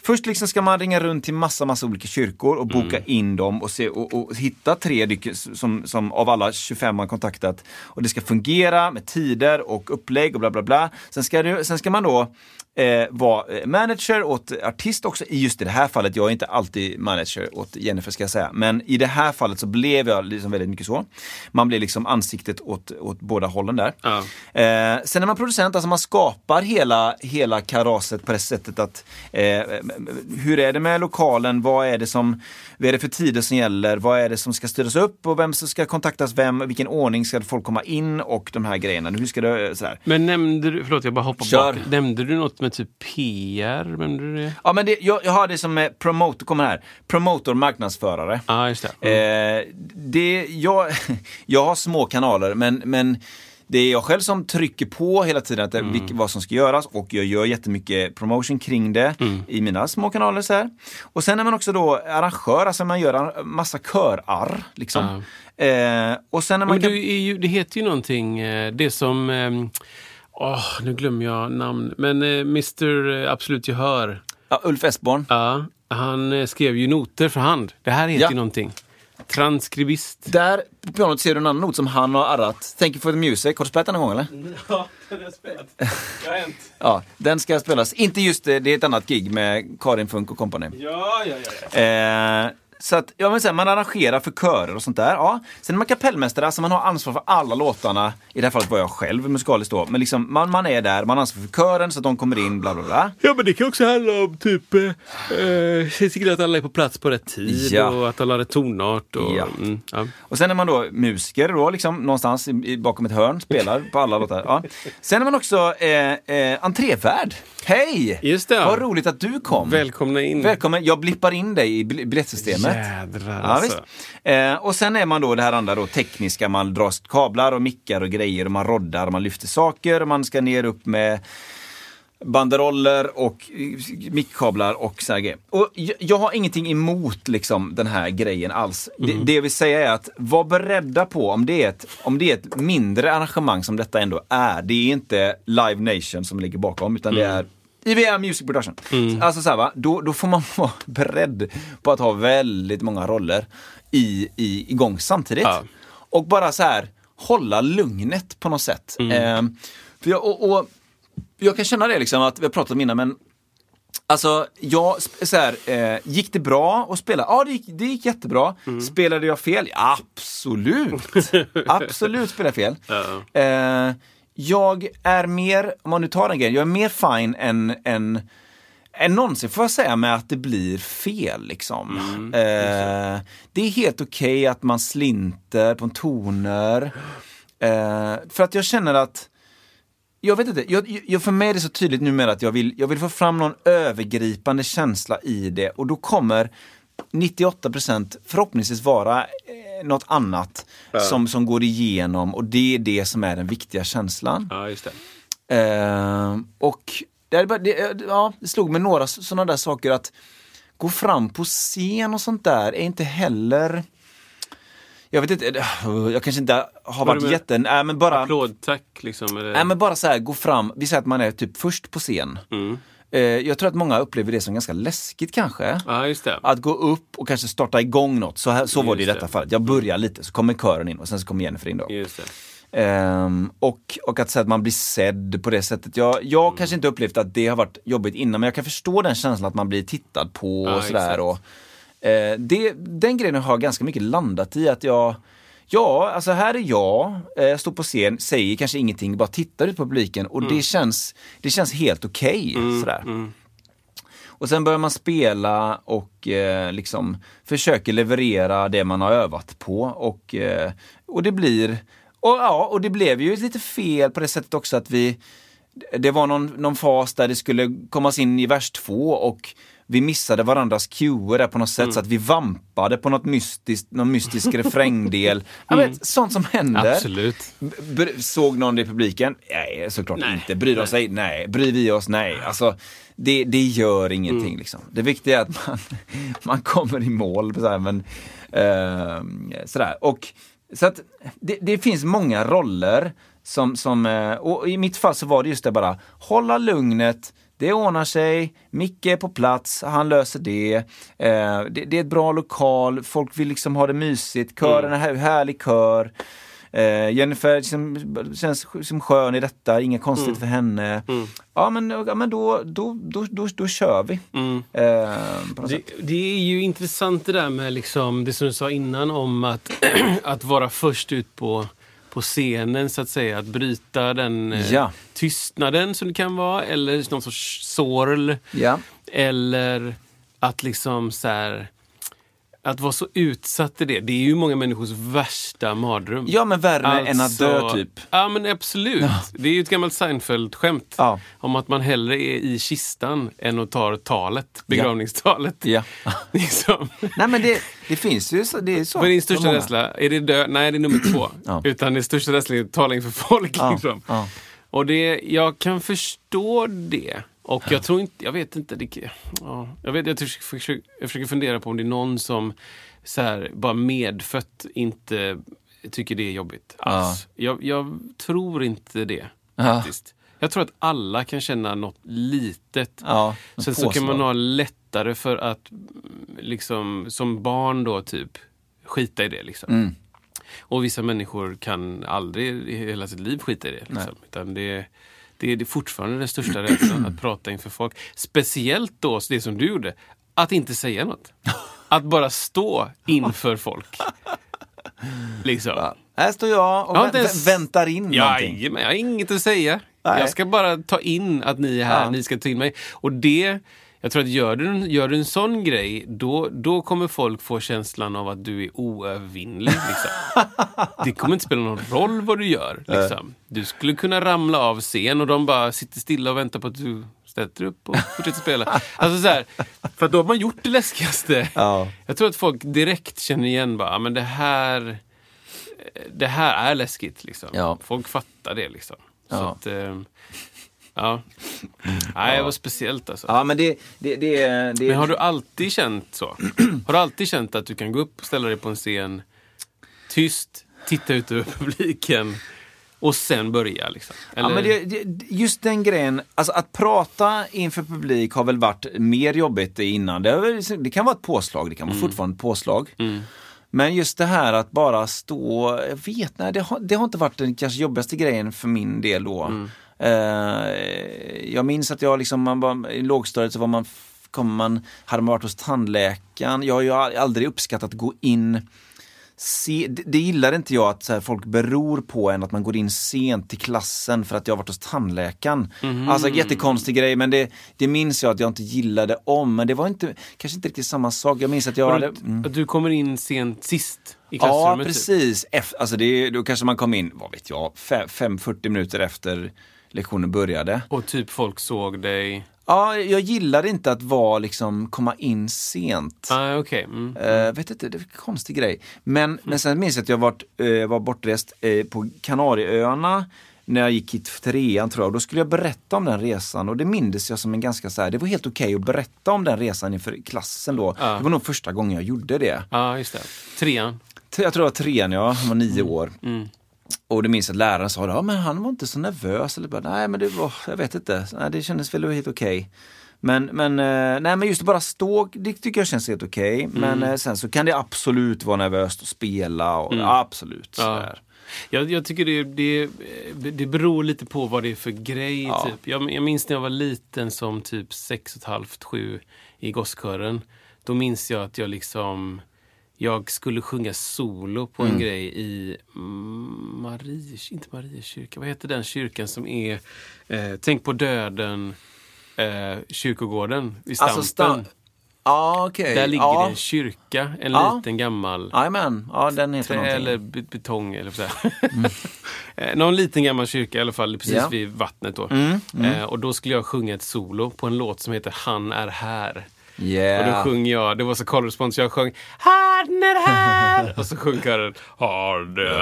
Först liksom ska man ringa runt till massa, massa olika kyrkor och boka in dem och, se, och, och hitta tre som, som av alla 25 man kontaktat. Och det ska fungera med tider och upplägg och bla bla bla. Sen ska, det, sen ska man då eh, vara eh, manager åt artist också. I just i det här fallet, jag är inte alltid manager åt Jennifer ska jag säga. Men i det här fallet så blev jag liksom väldigt mycket så. Man blev liksom ansiktet åt, åt båda hållen där. Ja. Eh, sen är man producent, alltså man skapar hela, hela karaset på det sättet att eh, hur är det med lokalen? Vad är det som, vad är det för tider som gäller? Vad är det som ska styras upp och vem som ska kontaktas vem? Vilken ordning ska folk komma in och de här grejerna? Hur ska det, sådär. Men nämnde du, förlåt jag bara hoppar Kör. bak. Nämnde du något med typ PR? Nämnde du det? Ja men det, jag, jag har det som eh, promotor, kommer här, promotor marknadsförare. Ja, just det. Eh, det jag, jag har små kanaler men, men det är jag själv som trycker på hela tiden att det, Mm. vilk, vad som ska göras och jag gör jättemycket promotion kring det Mm. i mina små kanaler. Så här. Och sen är man också då arrangör, alltså man gör en massa körar. Liksom. Eh, och sen när man Men kan... ju, det heter ju någonting, eh, det som... ehm, Åh, nu glömmer jag namn. Men eh, Mr Absolut Gehör. ja, Ulf Esborn. Ja, han eh, skrev ju noter för hand. Det här heter Ja. ju någonting. Transkribist. Där på pianot ser du en annan not som han har arrat. Thank you for the music. Har du spelat den någon gång eller? Ja, den har jag spelat. Det har hänt. Ja, den ska spelas. Inte just det, det är ett annat gig med Karin Funk och company. Ja, ja, ja. ja. Eh, så att, ja, men så här, man arrangerar för körer och sånt där. Ja. Sen är man kapellmästare, alltså man har ansvar för alla låtarna. I det här fallet var jag själv musikaliskt då. Men liksom, man, man är där, man har ansvar för kören så att de kommer in, bla bla bla. Ja, men det kan också handla om typ eh, eh, se till att alla är på plats på rätt tid Ja. och att alla har rätt tonart. Och, Ja. Mm, ja. Och sen är man då musiker då, liksom någonstans i, bakom ett hörn, spelar på alla låtar. Ja. Sen är man också eh, eh, entrévärd. Hej! Just det. Vad roligt att du kom. Välkomna in. Välkommen, jag blippar in dig i bil- biljettsystemet. Jädrar Ja, alltså. visst. Eh, och sen är man då det här andra då tekniska, man drar kablar och mickar och grejer och man roddar och man lyfter saker och man ska ner upp med banderoller och eh, mickkablar och så här grejer. Och jag, har ingenting emot liksom den här grejen alls. Det, det jag vill säga är att var beredda på om det, är ett, om det är ett mindre arrangemang som detta ändå är. Det är inte Live Nation som ligger bakom utan det är IVM Music Production. Alltså så här, va? Då, då får man vara beredd på att ha väldigt många roller i, i, igång samtidigt. Ja. Och bara så här hålla lugnet på något sätt. Eh, för jag, och, och, jag kan känna det liksom att vi har pratat om innan men Alltså, jag, så här, eh, gick det bra att spela? Ja, det gick, det gick jättebra. Spelade jag fel? Absolut! Absolut spelade jag fel. Eh, jag är mer, om man nu tar den grejen, jag är mer fine än, än, än någonsin får jag säga med att det blir fel. Liksom. eh, det är helt okej att man slinter på toner. Eh, för att jag känner att jag vet inte, jag, jag, för mig är det så tydligt numera att jag vill, jag vill få fram någon övergripande känsla i det och då kommer 98% förhoppningsvis vara eh, något annat som, som går igenom och det är det som är den viktiga känslan. Ja, just det. Eh, och det, bara- det, ja, det slog mig några sådana där saker att gå fram på scen och sånt där är inte heller jag vet inte, jag kanske inte har varit menar? jätte... Nej men bara... Applådtack liksom. Eller? Nej men bara så här, gå fram, vi säger att man är typ först på scen. Mm. Eh, jag tror att många upplever det som ganska läskigt kanske. Ja. Att gå upp och kanske starta igång något. Så, här, så var det i detta det. fallet. Jag börjar lite, så kommer kören in och sen så kommer Jennifer in då. Ehm, och, och att säga att man blir sedd på det sättet. Jag, jag Mm. kanske inte upplevt att det har varit jobbigt innan, men jag kan förstå den känslan att man blir tittad på Ja, och sådär. Och, eh, det, den grejen har ganska mycket landat i att jag Ja, alltså här är jag, eh, jag står på scen, säger kanske ingenting, bara tittar ut på publiken och Mm. det, känns, det känns helt okej. sådär. Och sen börjar man spela och eh, liksom försöker leverera det man har övat på och, eh, och det blir och, ja, och det blev ju lite fel på det sättet också att vi det var någon, någon fas där det skulle kommas in i vers två och vi missade varandras cuer där på något sätt Mm. så att vi vampade på något mystiskt, någon mystisk refrängdel. Jag vet, sånt som händer. Mm. Absolut. B- såg någon det i publiken? Nej, såklart Nej. inte. Bryr de sig? Nej. Bryr vi oss? Nej. Alltså, det, det gör ingenting. Mm. Liksom. Det viktiga är att man, man kommer i mål. Så här, men, eh, sådär. Och, så att det, det finns många roller som, som eh, och i mitt fall så var det just det bara, hålla lugnet, det ordnar sig, Micke är på plats, han löser det. Eh, det, det är ett bra lokal, folk vill liksom ha det mysigt, kören är här, härlig kör. Eh, Jennifer liksom, känns som skön i detta, inga konstigt för henne. Ja men, ja, men då, då, då, då, då kör vi. Eh, på något Det, det är ju intressant det där med liksom, det som du sa innan om att, att vara först ut på, på scenen så att säga. Att bryta den eh, Ja. tystnaden som det kan vara eller någon sorts sorl. Ja. Eller att liksom så här, att vara så utsatt i det. Det är ju många människors värsta mardröm. ja men värre än att dö Alltså, typ. Ja men absolut. Det är ju ett gammalt Seinfeld-skämt. Ja. Om att man hellre är i kistan än att ta talet, begravningstalet. Ja. Liksom. Nej men det, det finns ju så. Det är så. Är din största rädsla? Är det dö? Nej, det är nummer två. Ja. Utan det största rädslan är att tala inför folk. Ja, Liksom. ja. Och det, jag kan förstå det. Och jag tror inte, jag vet inte. Det, ja, jag, vet, jag, försöker, jag försöker fundera på om det är någon som så här, bara medfött inte tycker det är jobbigt alls. Jag, jag tror inte det. Ja. Faktiskt. Jag tror att alla kan känna något litet. Ja, Sen så kan man ha lättare för att mm, liksom, som barn då typ skita i det. Liksom. Mm. Och vissa människor kan aldrig i hela sitt liv skita i det. Liksom. Utan det, det är fortfarande den största rädslan, att prata inför folk. Speciellt då det som du gjorde, att inte säga något. Att bara stå inför folk. Liksom. Här står jag och Jag vä- ens- vä- väntar in någonting. Jajamän, jag har inget att säga. Nej. Jag ska bara ta in att ni är här, Ja. ni ska ta in mig. Och det, jag tror att gör du, gör du en sån grej, då, då kommer folk få känslan av att du är oövervinnlig. Liksom. det kommer inte spela någon roll vad du gör. Liksom. Du skulle kunna ramla av scen och de bara sitter stilla och väntar på att du dig upp och fortsätter spela. Alltså så här, för då har man gjort det läskigaste. Ja. Jag tror att folk direkt känner igen bara, "Ja, men det här det här är läskigt. Liksom. Ja. Folk fattar det. Liksom. Så Ja. att, ehm, ja. Nej, det var speciellt alltså. Ja men det, det, det, det Men har du alltid känt så? Har du alltid känt att du kan gå upp och ställa dig på en scen, tyst, titta ut över publiken och sen börja? Liksom? Ja, men det, det, just den grejen, alltså att prata inför publik har väl varit mer jobbigt innan. Det, väl- det kan vara ett påslag, det kan vara fortfarande ett påslag. Men just det här att bara stå, jag vet nej, det har, det har inte varit den kanske jobbigaste grejen för min del då. Eh, jag minns att jag liksom, man var, i lågstadiet så var man, kommer man, hade man varit hos tandläkaren, jag har ju aldrig uppskattat att gå in se, det, det gillar inte jag att här, folk beror på en att man går in sent till klassen för att jag har varit hos tandläkaren. Mhm. Alltså jättekonstig grej men det, det minns jag att jag inte gillade om. Men det var inte, kanske inte riktigt samma sak. Jag minns att jag hade... Att du kommer in sent sist i Ja, klassrummet? typ? precis. Ef- alltså det, då kanske man kom in, vad vet jag, 5-40 minuter efter lektionen började. Och typ folk såg dig? Ja, jag gillade inte att vara liksom, komma in sent. Ah, Okej. Mm. Eh, vet inte, det är en konstig grej. Men, men sen minns jag att jag varit, eh, var bortrest eh, på Kanarieöarna när jag gick i trean tror jag. Och då skulle jag berätta om den resan och det mindes jag som en ganska så här, det var helt okej att berätta om den resan inför klassen då. Det var nog första gången jag gjorde det. Ja, just det. Trean. Jag tror det var trean, ja. Han var nio år. Mm. Och det minns att läraren sa, ja men han var inte så nervös. Eller bara, nej men det var, jag vet inte, nej, det kändes väl helt okej. Men, men, eh, nej, men just att bara stå, det tycker jag känns helt okej. Mm. Men eh, sen så kan det absolut vara nervöst att spela och absolut. Ja. Jag, jag tycker det, det, det beror lite på vad det är för grej. Ja. Typ. Jag, jag minns när jag var liten som typ sex och ett halvt, sju i gosskören. Då minns jag att jag liksom jag skulle sjunga solo på en Mm. grej i mm, Marie, inte Mariekyrka, vad heter den kyrkan som är eh, Tänk på döden, eh, kyrkogården vid Stampen. Alltså, sta- Ja, okej. Där ligger ja. det en kyrka, en Ja. liten gammal Jajamän, ja den heter trä någonting. eller be- betong eller så här. Eh, Någon liten gammal kyrka i alla fall, precis. Mm, vid vattnet då. Eh, och då skulle jag sjunga ett solo på en låt som heter Han är här. Och då Yeah. sjöng jag, det var så korrespons, så jag sjöng Han är här! och så sjöng kören är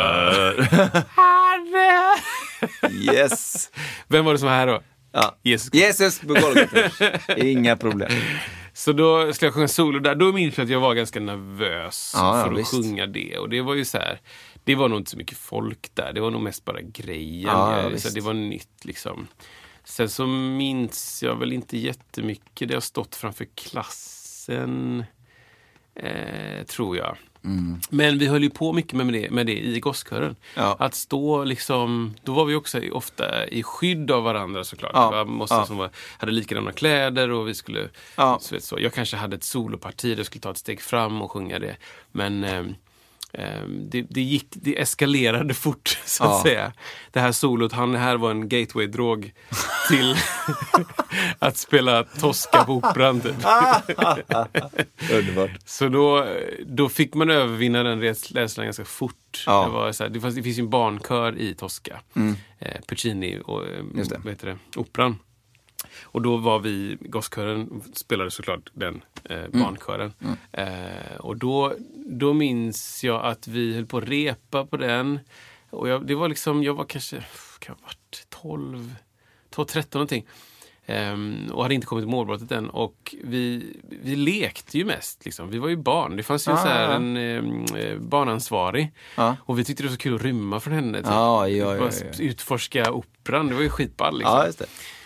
här. Yes. Vem var det som var här då? Ja. Jesus. Jesus på. Inga problem. Så då skulle jag sjunga solo där. Då minns jag att jag var ganska nervös Ja, ja, för att visst. sjunga det. Och det var ju så här, det var nog inte så mycket folk där. Det var nog mest bara grejen. Ja, så det var nytt liksom. Sen så minns jag väl inte jättemycket. Det har stått framför klassen, eh, tror jag. Mm. Men vi höll ju på mycket med det, med det i gosskören. Ja. Att stå liksom, då var vi också ofta i skydd av varandra såklart. Ja. Var måste Ja. som var, hade likadana kläder och vi skulle, Ja. så vet, så. jag kanske hade ett soloparti där jag skulle ta ett steg fram och sjunga det. Men ehm, det, det, gick, det eskalerade fort så att Ja. säga. Det här solot, han här var en gateway-drog till att spela Tosca på Operan. Typ. Underbart. Så då, då fick man övervinna den rädslan ganska fort. Ja. Mm. Det, var så här, det, fanns, det finns ju en barnkör i Tosca. Eh, Puccini och eh, det. vad heter det? Operan. Och då var vi, gosskören spelade såklart den eh, Mm. barnkören. Eh, och då, då minns jag att vi höll på att repa på den. Och jag, det var liksom, jag var kanske, kan ha varit 12, 12 13 någonting. Ehm, och hade inte kommit till målbrottet än. Och vi, vi lekte ju mest. Liksom. Vi var ju barn. Det fanns ju Ah, så en ehm, eh, barnansvarig. Ja. Och vi tyckte det var så kul att rymma från henne. Typ. Ja, ja, ja, ja. Utforska operan. Det var ju skitball. Liksom.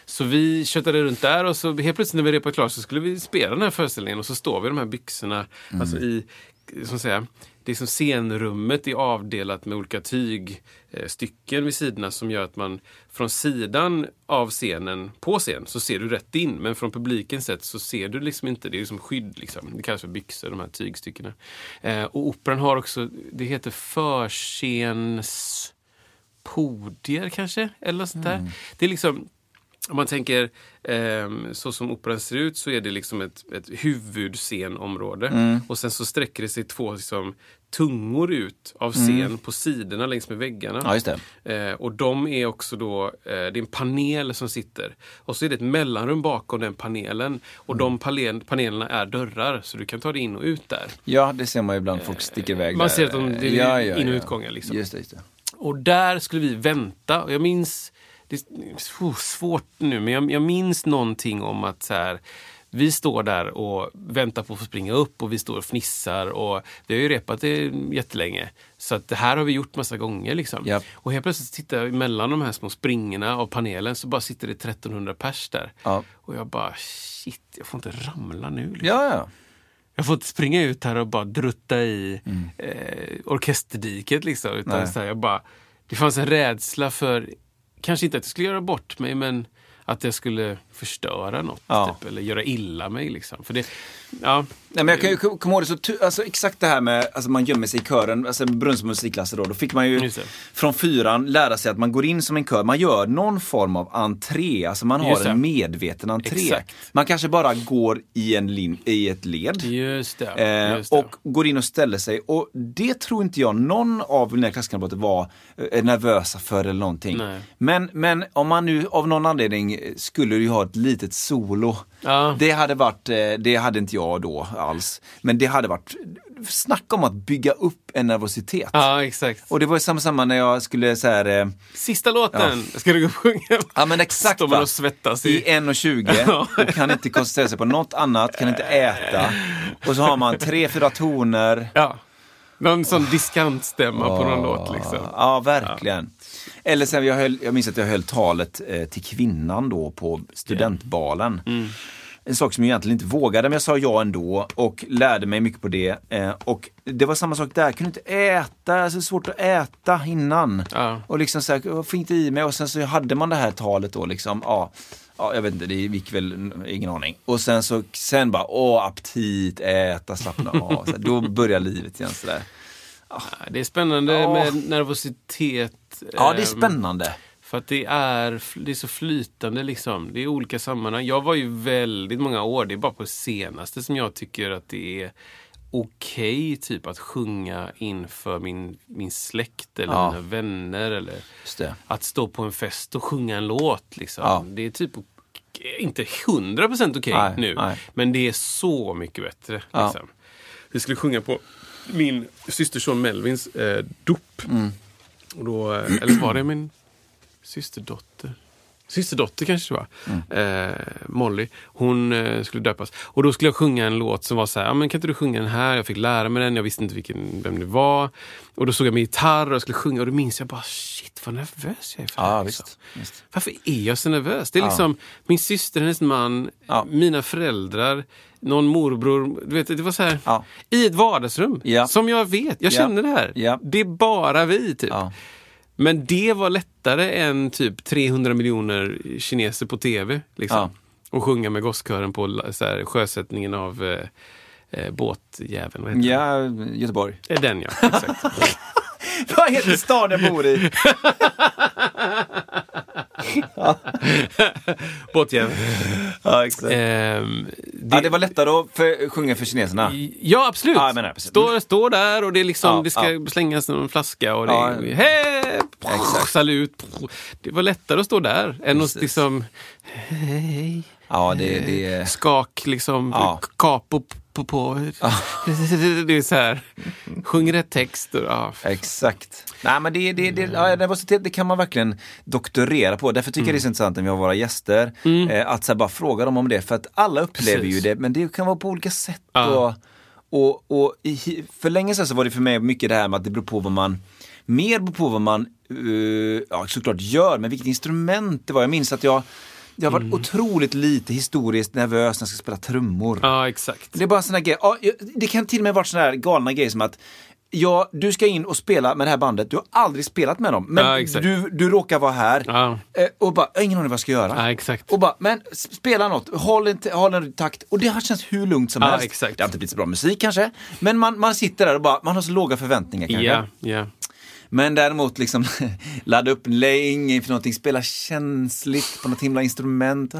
Så vi köttade runt där och så helt plötsligt när vi repade klart så skulle vi spela den här föreställningen och så står vi i de här byxorna. Mm. Alltså i, som säga, det är som scenrummet är avdelat med olika tygstycken vid sidorna som gör att man från sidan av scenen, på scen, så ser du rätt in. Men från publikens sätt så ser du liksom inte, det är liksom skydd liksom. Det kallas för byxor, de här tygstyckena. Eh, och operan har också, det heter förscens podier kanske, eller sånt där. Det är liksom, om man tänker ehm, så som operan ser ut så är det liksom ett, ett huvudscenområde. Och sen så sträcker det sig två liksom, tungor ut av scen på sidorna längs med väggarna. Ja. Eh, och de är också då, eh, det är en panel som sitter. Och så är det ett mellanrum bakom den panelen. Och de panel, panelerna är dörrar så du kan ta dig in och ut där. Ja, det ser man ibland. Folk sticker iväg man där. ser att de- det är ja, ja, in- och utgångar, liksom. Just det, just det. Och där skulle vi vänta. Och jag minns, det är oh, svårt nu, men jag, jag minns någonting om att så här, vi står där och väntar på att få springa upp och vi står och fnissar och vi har ju repat det jättelänge. Så att det här har vi gjort massa gånger. Liksom. Japp. Och helt plötsligt tittar jag mellan de här små springorna av panelen så bara sitter det 1300 pers där. Ja. Och jag bara shit, jag får inte ramla nu. Liksom. Ja, ja. Jag får inte springa ut här och bara drutta i eh, orkesterdiket. Liksom, utan Mm. Nej. så här, jag bara, det fanns en rädsla för, kanske inte att jag skulle göra bort mig, men att jag skulle förstöra något. Ja. Typ, eller göra illa mig. Liksom. För det, ja, Nej, men jag kan ju kom- komma ihåg det så, alltså, exakt det här med alltså man gömmer sig i kören, alltså Brunns musikklasser då, då fick man ju från fyran lära sig att man går in som en kör, man gör någon form av entré, alltså man har en medveten entré. Exakt. Man kanske bara går i, en lin, i ett led. just det. Eh, just det. och går in och ställer sig. Och det tror inte jag någon av mina klasskamrater var eh, nervösa för eller någonting. Nej. Men, men om man nu av någon anledning skulle ju ha ett litet solo. Ja. Det hade varit, eh, det hade inte jag då alls. Men det hade varit, snacka om att bygga upp en nervositet. Ja, exakt. Och det var ju samma, samma när jag skulle så här, eh, Sista låten, ska du gå och sjunga? Ja men exakt Står man och svettas I i... 1.20 och kan inte koncentrera sig på något annat, kan inte äta. Och så har man tre, fyra toner. Ja. Någon sån diskantstämma på någon låt liksom. Ja, verkligen. Eller sen, jag, höll, jag minns att jag höll talet eh, till kvinnan då på studentbalen. Mm. En sak som jag egentligen inte vågade, men jag sa ja ändå och lärde mig mycket på det. Eh, och det var samma sak där, jag kunde inte äta, alltså svårt att äta innan. Ja. Och liksom så här, jag fick inte i mig och sen så hade man det här talet då liksom, ja. Ja, jag vet inte, det gick väl, ingen aning. Och sen så, sen bara, åh, aptit, äta, slappna av. Så här, då börjar livet igen sådär. Ja, Det är spännande Ja. med nervositet. Ja, det är ehm, spännande. För att det är, det är så flytande liksom. Det är olika sammanhang. Jag var ju väldigt många år, det är bara på senaste som jag tycker att det är okej typ att sjunga inför min, min släkt eller Ja. mina vänner. Eller att stå på en fest och sjunga en låt. Liksom. Ja. Det är typ inte 100% okej Nej, nu. nej. Men det är så mycket bättre. Ja. Liksom. Vi skulle sjunga på min systerson Melvins eh, dop. Mm. Och då, eh, eller var det min systerdotter? Systerdotter kanske det var. Mm. Eh, Molly. Hon eh, skulle döpas. Och då skulle jag sjunga en låt som var så här, ja, men kan inte du sjunga den här? Jag fick lära mig den, jag visste inte vilken, vem det var. Och då såg jag min gitarr och jag skulle sjunga och då minns jag bara, shit vad nervös jag är för det Ja, här, visst. liksom. visst. Varför är jag så nervös? Det är liksom min syster, hennes man, Ja. mina föräldrar, någon morbror. Du vet, det var så här, Ja. i ett vardagsrum. Ja. Som jag vet, jag Ja. känner det här. Ja. Det är bara vi typ. Men det var lättare än typ 300 miljoner kineser på tv. Liksom. Ja. Och sjunga med gosskören på så här, sjösättningen av eh, eh, båtjäveln. Ja, Göteborg. den? Eh, Den ja, exakt. Vad heter stan jag bor i? Båtjäveln. Ja, exakt. Ehm, Ja, det var lättare att för, sjunga för kineserna. Ja, absolut. Ja, menar, står, står där och det, är liksom, Ja, det ska ja. slängas någon flaska och det är hej, Exakt. salut. Det var lättare att stå där än att liksom hej, Ja, det, det skak, liksom, Ja. capo på, på. Det är så här, sjung rätt text. Och, ja. Exakt. Nej men det, det, det, ja, nervositet det kan man verkligen doktorera på. Därför tycker jag det är så intressant när vi har våra gäster. Eh, att så här, bara fråga dem om det. För att alla upplever Precis. ju det, men det kan vara på olika sätt. Ja. Och, och, och i, för länge sedan så var det för mig mycket det här med att det beror på vad man Mer beror på vad man eh, ja, såklart gör, men vilket instrument det var. Jag minns att jag jag har varit otroligt lite historiskt nervös när jag ska spela trummor. ja, exakt. Det är bara en sån här grej. Ja, det kan till och med vara såna här galna grejer som att Ja, du ska in och spela med det här bandet. Du har aldrig spelat med dem. Men Ja, du, du råkar vara här. Ja. Eh, Och bara, jag har ingen aning vad jag ska göra. Ja, exakt. Och bara, men spela något. Håll en, håll en takt. Och det har känts hur lugnt som helst. exakt. Det har inte blivit så bra musik kanske. Men man, man sitter där och bara, man har så låga förväntningar kanske. Ja, ja. Men däremot liksom ladda upp länge inför någonting, spela känsligt på något himla instrument.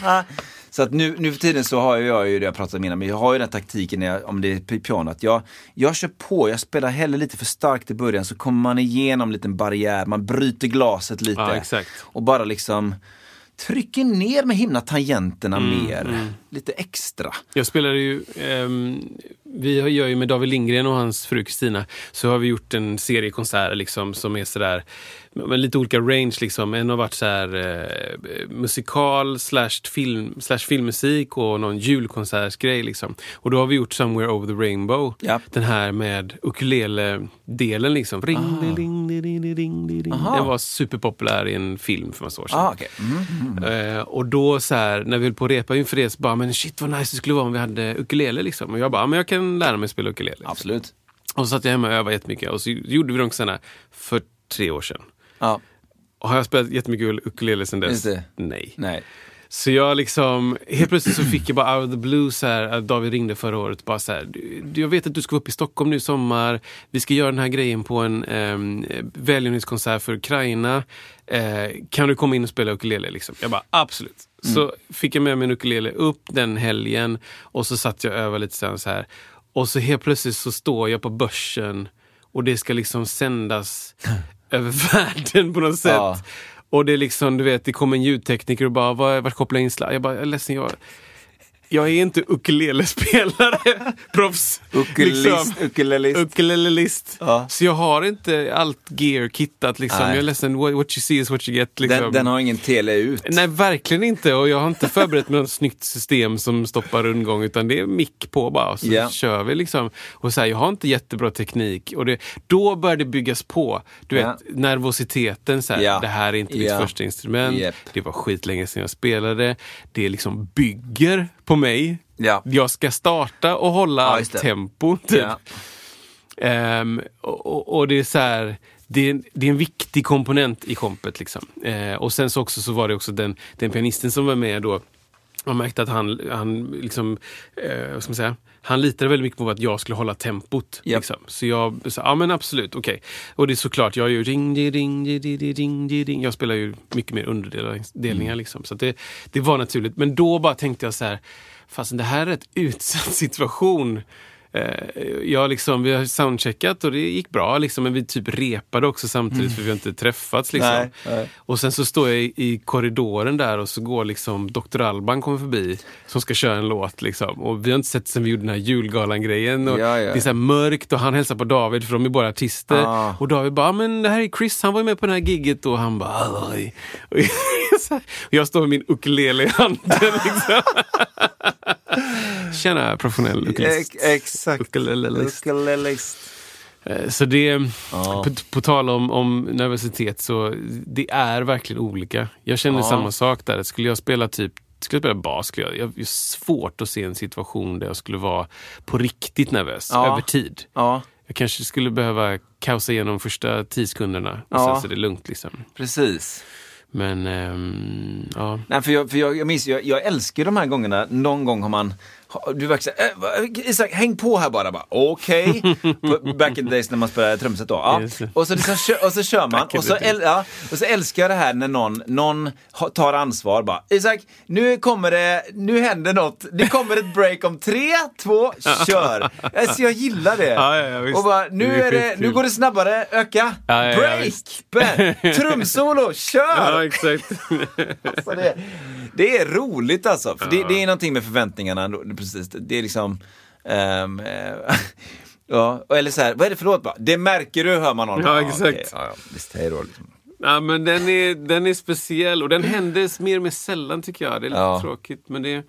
Så att nu, nu för tiden så har jag ju det jag pratade med men jag har ju den här taktiken när jag, om det är piano, att jag, jag kör på, jag spelar hellre lite för starkt i början så kommer man igenom en liten barriär, man bryter glaset lite. Ja. Och bara liksom trycker ner med himla tangenterna Mm, mer, lite extra. Jag spelade ju, ehm, vi gör ju med David Lindgren och hans fru Kristina, så har vi gjort en serie konserter liksom, som är sådär, med lite olika range. Liksom. En har varit så här, eh, musikal slash, film, slash filmmusik och någon julkonsertsgrej. Liksom. Och då har vi gjort Somewhere Over the Rainbow. Ja. Den här med ukulele-delen. Liksom. Ring, ring, ring, ring, ring, ring, ring. Aha. Den var superpopulär i en film för massa år sedan. Ah, okay. mm. Eh, och då så här, när vi höll på att repa inför det så bara, men shit vad nice det skulle vara om vi hade ukulele liksom. Och jag bara, men jag kan lära mig spela ukulele. Liksom. Absolut. Och så satt jag hemma och övade jättemycket. Och så gjorde vi de konserterna för tre år sedan. Ja, Och har jag spelat jättemycket ukulele sedan dess? Nej. nej. Så jag liksom, helt plötsligt så fick jag bara out of the blue så här, att David ringde förra året. Bara så här, "Du- jag vet att du ska vara uppe i Stockholm nu i sommar. Vi ska göra den här grejen på en um, välgörenhetskonsert för Ukraina. Eh, kan du komma in och spela ukulele? Liksom? Jag bara absolut. Så fick jag med mig en ukulele upp den helgen och så satt jag över lite sen så här. Och så helt plötsligt så står jag på börsen och det ska liksom sändas över världen på något sätt. Ja. Och det är liksom, du vet, det kommer en ljudtekniker och bara, "Vad- vart kopplar jag in sladd? Jag bara, jag är ledsen, jag, jag är inte ukulelespelare, proffs. Ukulelist, Liksom. ukulelist. Ukulelist. Ja. Så jag har inte allt gear kittat liksom. Nej. Jag är ledsen, what, you see is what you get. Liksom. Den, den har ingen tele ut. Nej, verkligen inte. Och jag har inte förberett mig något snyggt system som stoppar rundgång, utan det är mick på bara. Så Ja. kör vi liksom. Och så här, jag har inte jättebra teknik. Och det, då börjar det byggas på. Du vet, Ja. nervositeten. Så här, Ja. Det här är inte mitt första instrument. Japp. Det var skitlänge sedan jag spelade. Det liksom bygger på mig. Ja. Jag ska starta och hålla Ja, tempo. Typ. Ja. Ehm, och, och, det är så här, det är, det är en viktig komponent i kompet. Liksom. Eh, och sen så också så var det också den, den pianisten som var med då. Man märkte att han, han liksom, eh, vad ska man säga? Han litade väldigt mycket på att jag skulle hålla tempot. Japp. Liksom. Så jag sa, ja men absolut, okej. Och det är såklart, jag är ju ring, di, ring, di, di, ring, ring. Jag spelar ju mycket mer underdelningar. Liksom. Så det, det var naturligt. Men då bara tänkte jag så här, fast det här är ett utsatt situation. Eh, jag liksom, vi har soundcheckat och det gick bra, liksom, men vi typ repade också samtidigt för vi har inte träffats. Liksom. Nej, nej. Och sen så står jag i, i korridoren där och så går liksom Dr. Alban kommer förbi som ska köra en låt. Liksom. Och vi har inte sett sen vi gjorde den här julgalan-grejen. Och Ja, ja. Det är så mörkt och han hälsar på David för de är båda artister. Ah. Och David bara, "Ah, men det här är Chris, han var ju med på det här gigget och han bara, och jag står med min ukulele i handen. Liksom. Tjena, professionell ukulelist. Ex- exakt. Ukulelist. Ukulelist. Eh, Så det, på, på tal om, om nervositet, så det är verkligen olika. Jag känner Ja. samma sak där. Skulle jag spela typ skulle jag spela bas, skulle jag, jag har svårt att se en situation där jag skulle vara på riktigt nervös Ja. över tid. Ja, Jag kanske skulle behöva kaosa igenom första tio sekunderna och Ja. sen så är det lugnt. Liksom. precis. Men um, ja. Nej, för jag, för jag, jag minns, jag, jag älskar de här gångerna, någon gång har man du säga, äh, Isak, häng på här bara. bara Okej. På- Back in the days när man spelade trumset då. Ja. Det. Och, så liksom, och så kör man. Och så, äl, ja, och så älskar jag det här när någon, någon tar ansvar. Bara, Isak, nu kommer det, nu händer något. Det kommer ett break om tre, två, kör. Alltså, jag gillar det. Ja, ja, och bara, nu, Det är det, nu går det snabbare, öka. Break, trumsolo, kör. ja, exakt. Så det, det är roligt alltså. För det, det är någonting med förväntningarna. Precis, det är liksom... eh, ja, eller så här, vad är det för låt? Det märker du, hör man någon. Ja, exakt. okej, ja, visst, hej då. Liksom. Ja, men den är, den är speciell och den händer mer och mer sällan tycker jag. Det är lite Ja. tråkigt. Men det,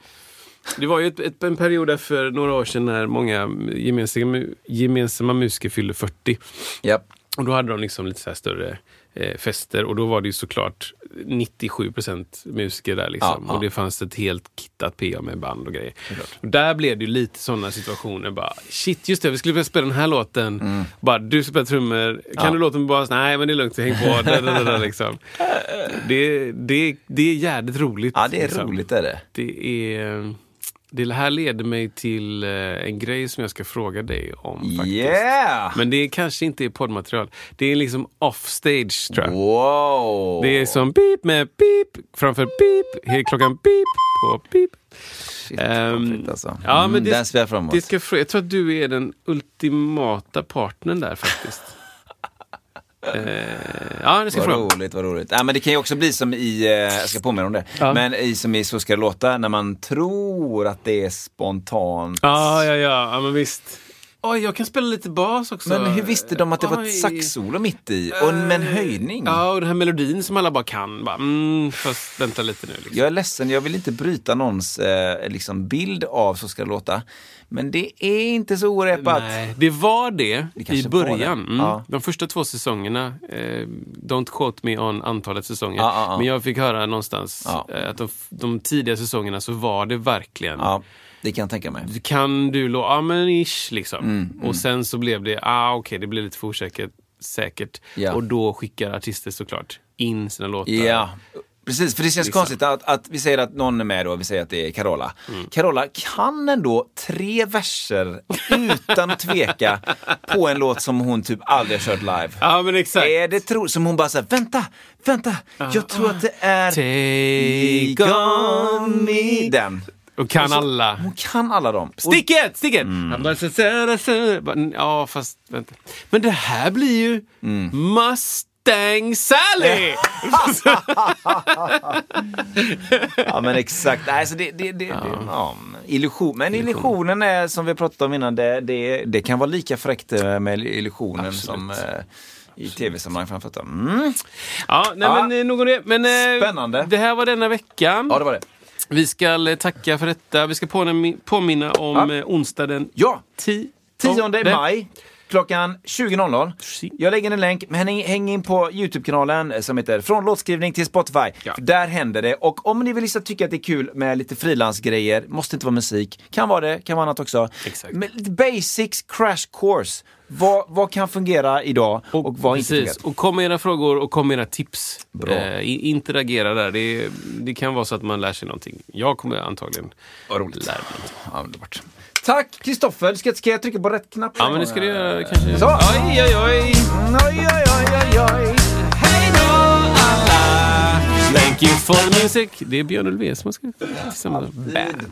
det var ju ett, ett, en period där för några år sedan när många gemensamma, gemensamma musiker fyllde 40. Japp. Och då hade de liksom lite så här större eh, fester och då var det ju såklart 97% musiker där. Liksom. Ja. Och det fanns ett helt kittat PA med band och grejer. Och där blev det ju lite sådana situationer. Bara, Shit, just det, vi skulle vilja spela den här låten. Bara, du spelar trummor, kan Mm. Ja. du låten bara? Nej, men det är lugnt, häng på. Liksom. det, det, det är jävligt roligt. Ja, det är liksom. roligt är det. Det är... Det här leder mig till eh, en grej som jag ska fråga dig om. faktiskt. Yeah! Men det kanske inte är poddmaterial. Det är liksom offstage tror jag. Wow! Det är som beep med beep framför beep. Är klockan beep på beep. Shit, frites alltså. Ja, men Mm, det, fram emot. det ska jag tror att du är den ultimata partnern där faktiskt. Eh, ja, det ska Vad roligt, vad roligt. Ja, men det kan ju också bli som i, eh, jag ska påminna om det, Ja. men i, som i Så ska det låta, när man tror att det är spontant. Ja, ja, ja, ja, men visst. Oj, jag kan spela lite bas också. Men hur visste de att det var Oj. ett saxsolo mitt i? Och med en höjning? Ja, och den här melodin som alla bara kan. Bara, mm, fast vänta lite nu. Liksom. Jag är ledsen, jag vill inte bryta någons eh, liksom bild av Så ska det låta. Men det är inte så orepat. Nej, det var det, Det i början. det. Mm. Ja. De första två säsongerna, eh, don't quote me on antalet säsonger, Ja, ja, men jag fick höra någonstans eh, att de, de tidiga säsongerna så var det verkligen Ja, det kan jag tänka mig. kan du låta, ja men ish liksom. Mm, Och sen så blev det, ah okej det blev lite för osäkert, säkert. Ja. Och då skickar artister såklart in sina låtar. Ja, Precis, för det känns konstigt att, att vi säger att någon är med då, vi säger att det är Carola. Mm. Carola kan ändå tre verser utan att tveka på en låt som hon typ aldrig har kört live. Ja, men exakt. Är det tro som hon bara säger vänta, vänta, jag tror att det är Take on me. Den. Och kan alla. Hon kan alla dem. Och-! Mm. Bara, så- så- så- bara, Ja, fast vänta. Men det här blir ju Mm. Mustang Sally! Ja men exakt, nej, så det, det, det, det ja. illusion. Men illusionen är som vi pratade om innan, det, det, det kan vara lika fräckt eh, med illusionen Absolut. som eh, i tv-sammanhang framför allt. Mm. Ja, nej Ja. men eh, det. Men, Spännande. Det här var denna veckan. Ja det var det. Vi ska tacka för detta. Vi ska påminna, påminna om Ja. onsdag den Ja, 10 10 maj. Klockan 20.00. Si. Jag lägger en länk, men häng, in på Youtube-kanalen eh, som heter Från låtskrivning till Spotify. Ja. Där händer det. Och om ni vill liksom tycka att det är kul med lite frilansgrejer, måste inte vara musik, kan vara det, kan vara annat också. Exakt. Men lite basics crash course. Vad, vad kan fungera idag och, vad inte Precis. fungerar? Och kom med era frågor och kom med era tips. Bra. Eh, interagera där. Det, det kan vara så att man lär sig någonting. Jag kommer antagligen Vad lära mig någonting. Ja, underbart. Tack Kristoffer! Ska, ska jag trycka på rätt knapp? Ja, men det ska du göra kanske. Så. Oj, oj, oj! Oj, oj, oj, oj. Hej då alla! Thank you for music. Det är Björn Ulvaeus som har skrivit tillsammans med Band.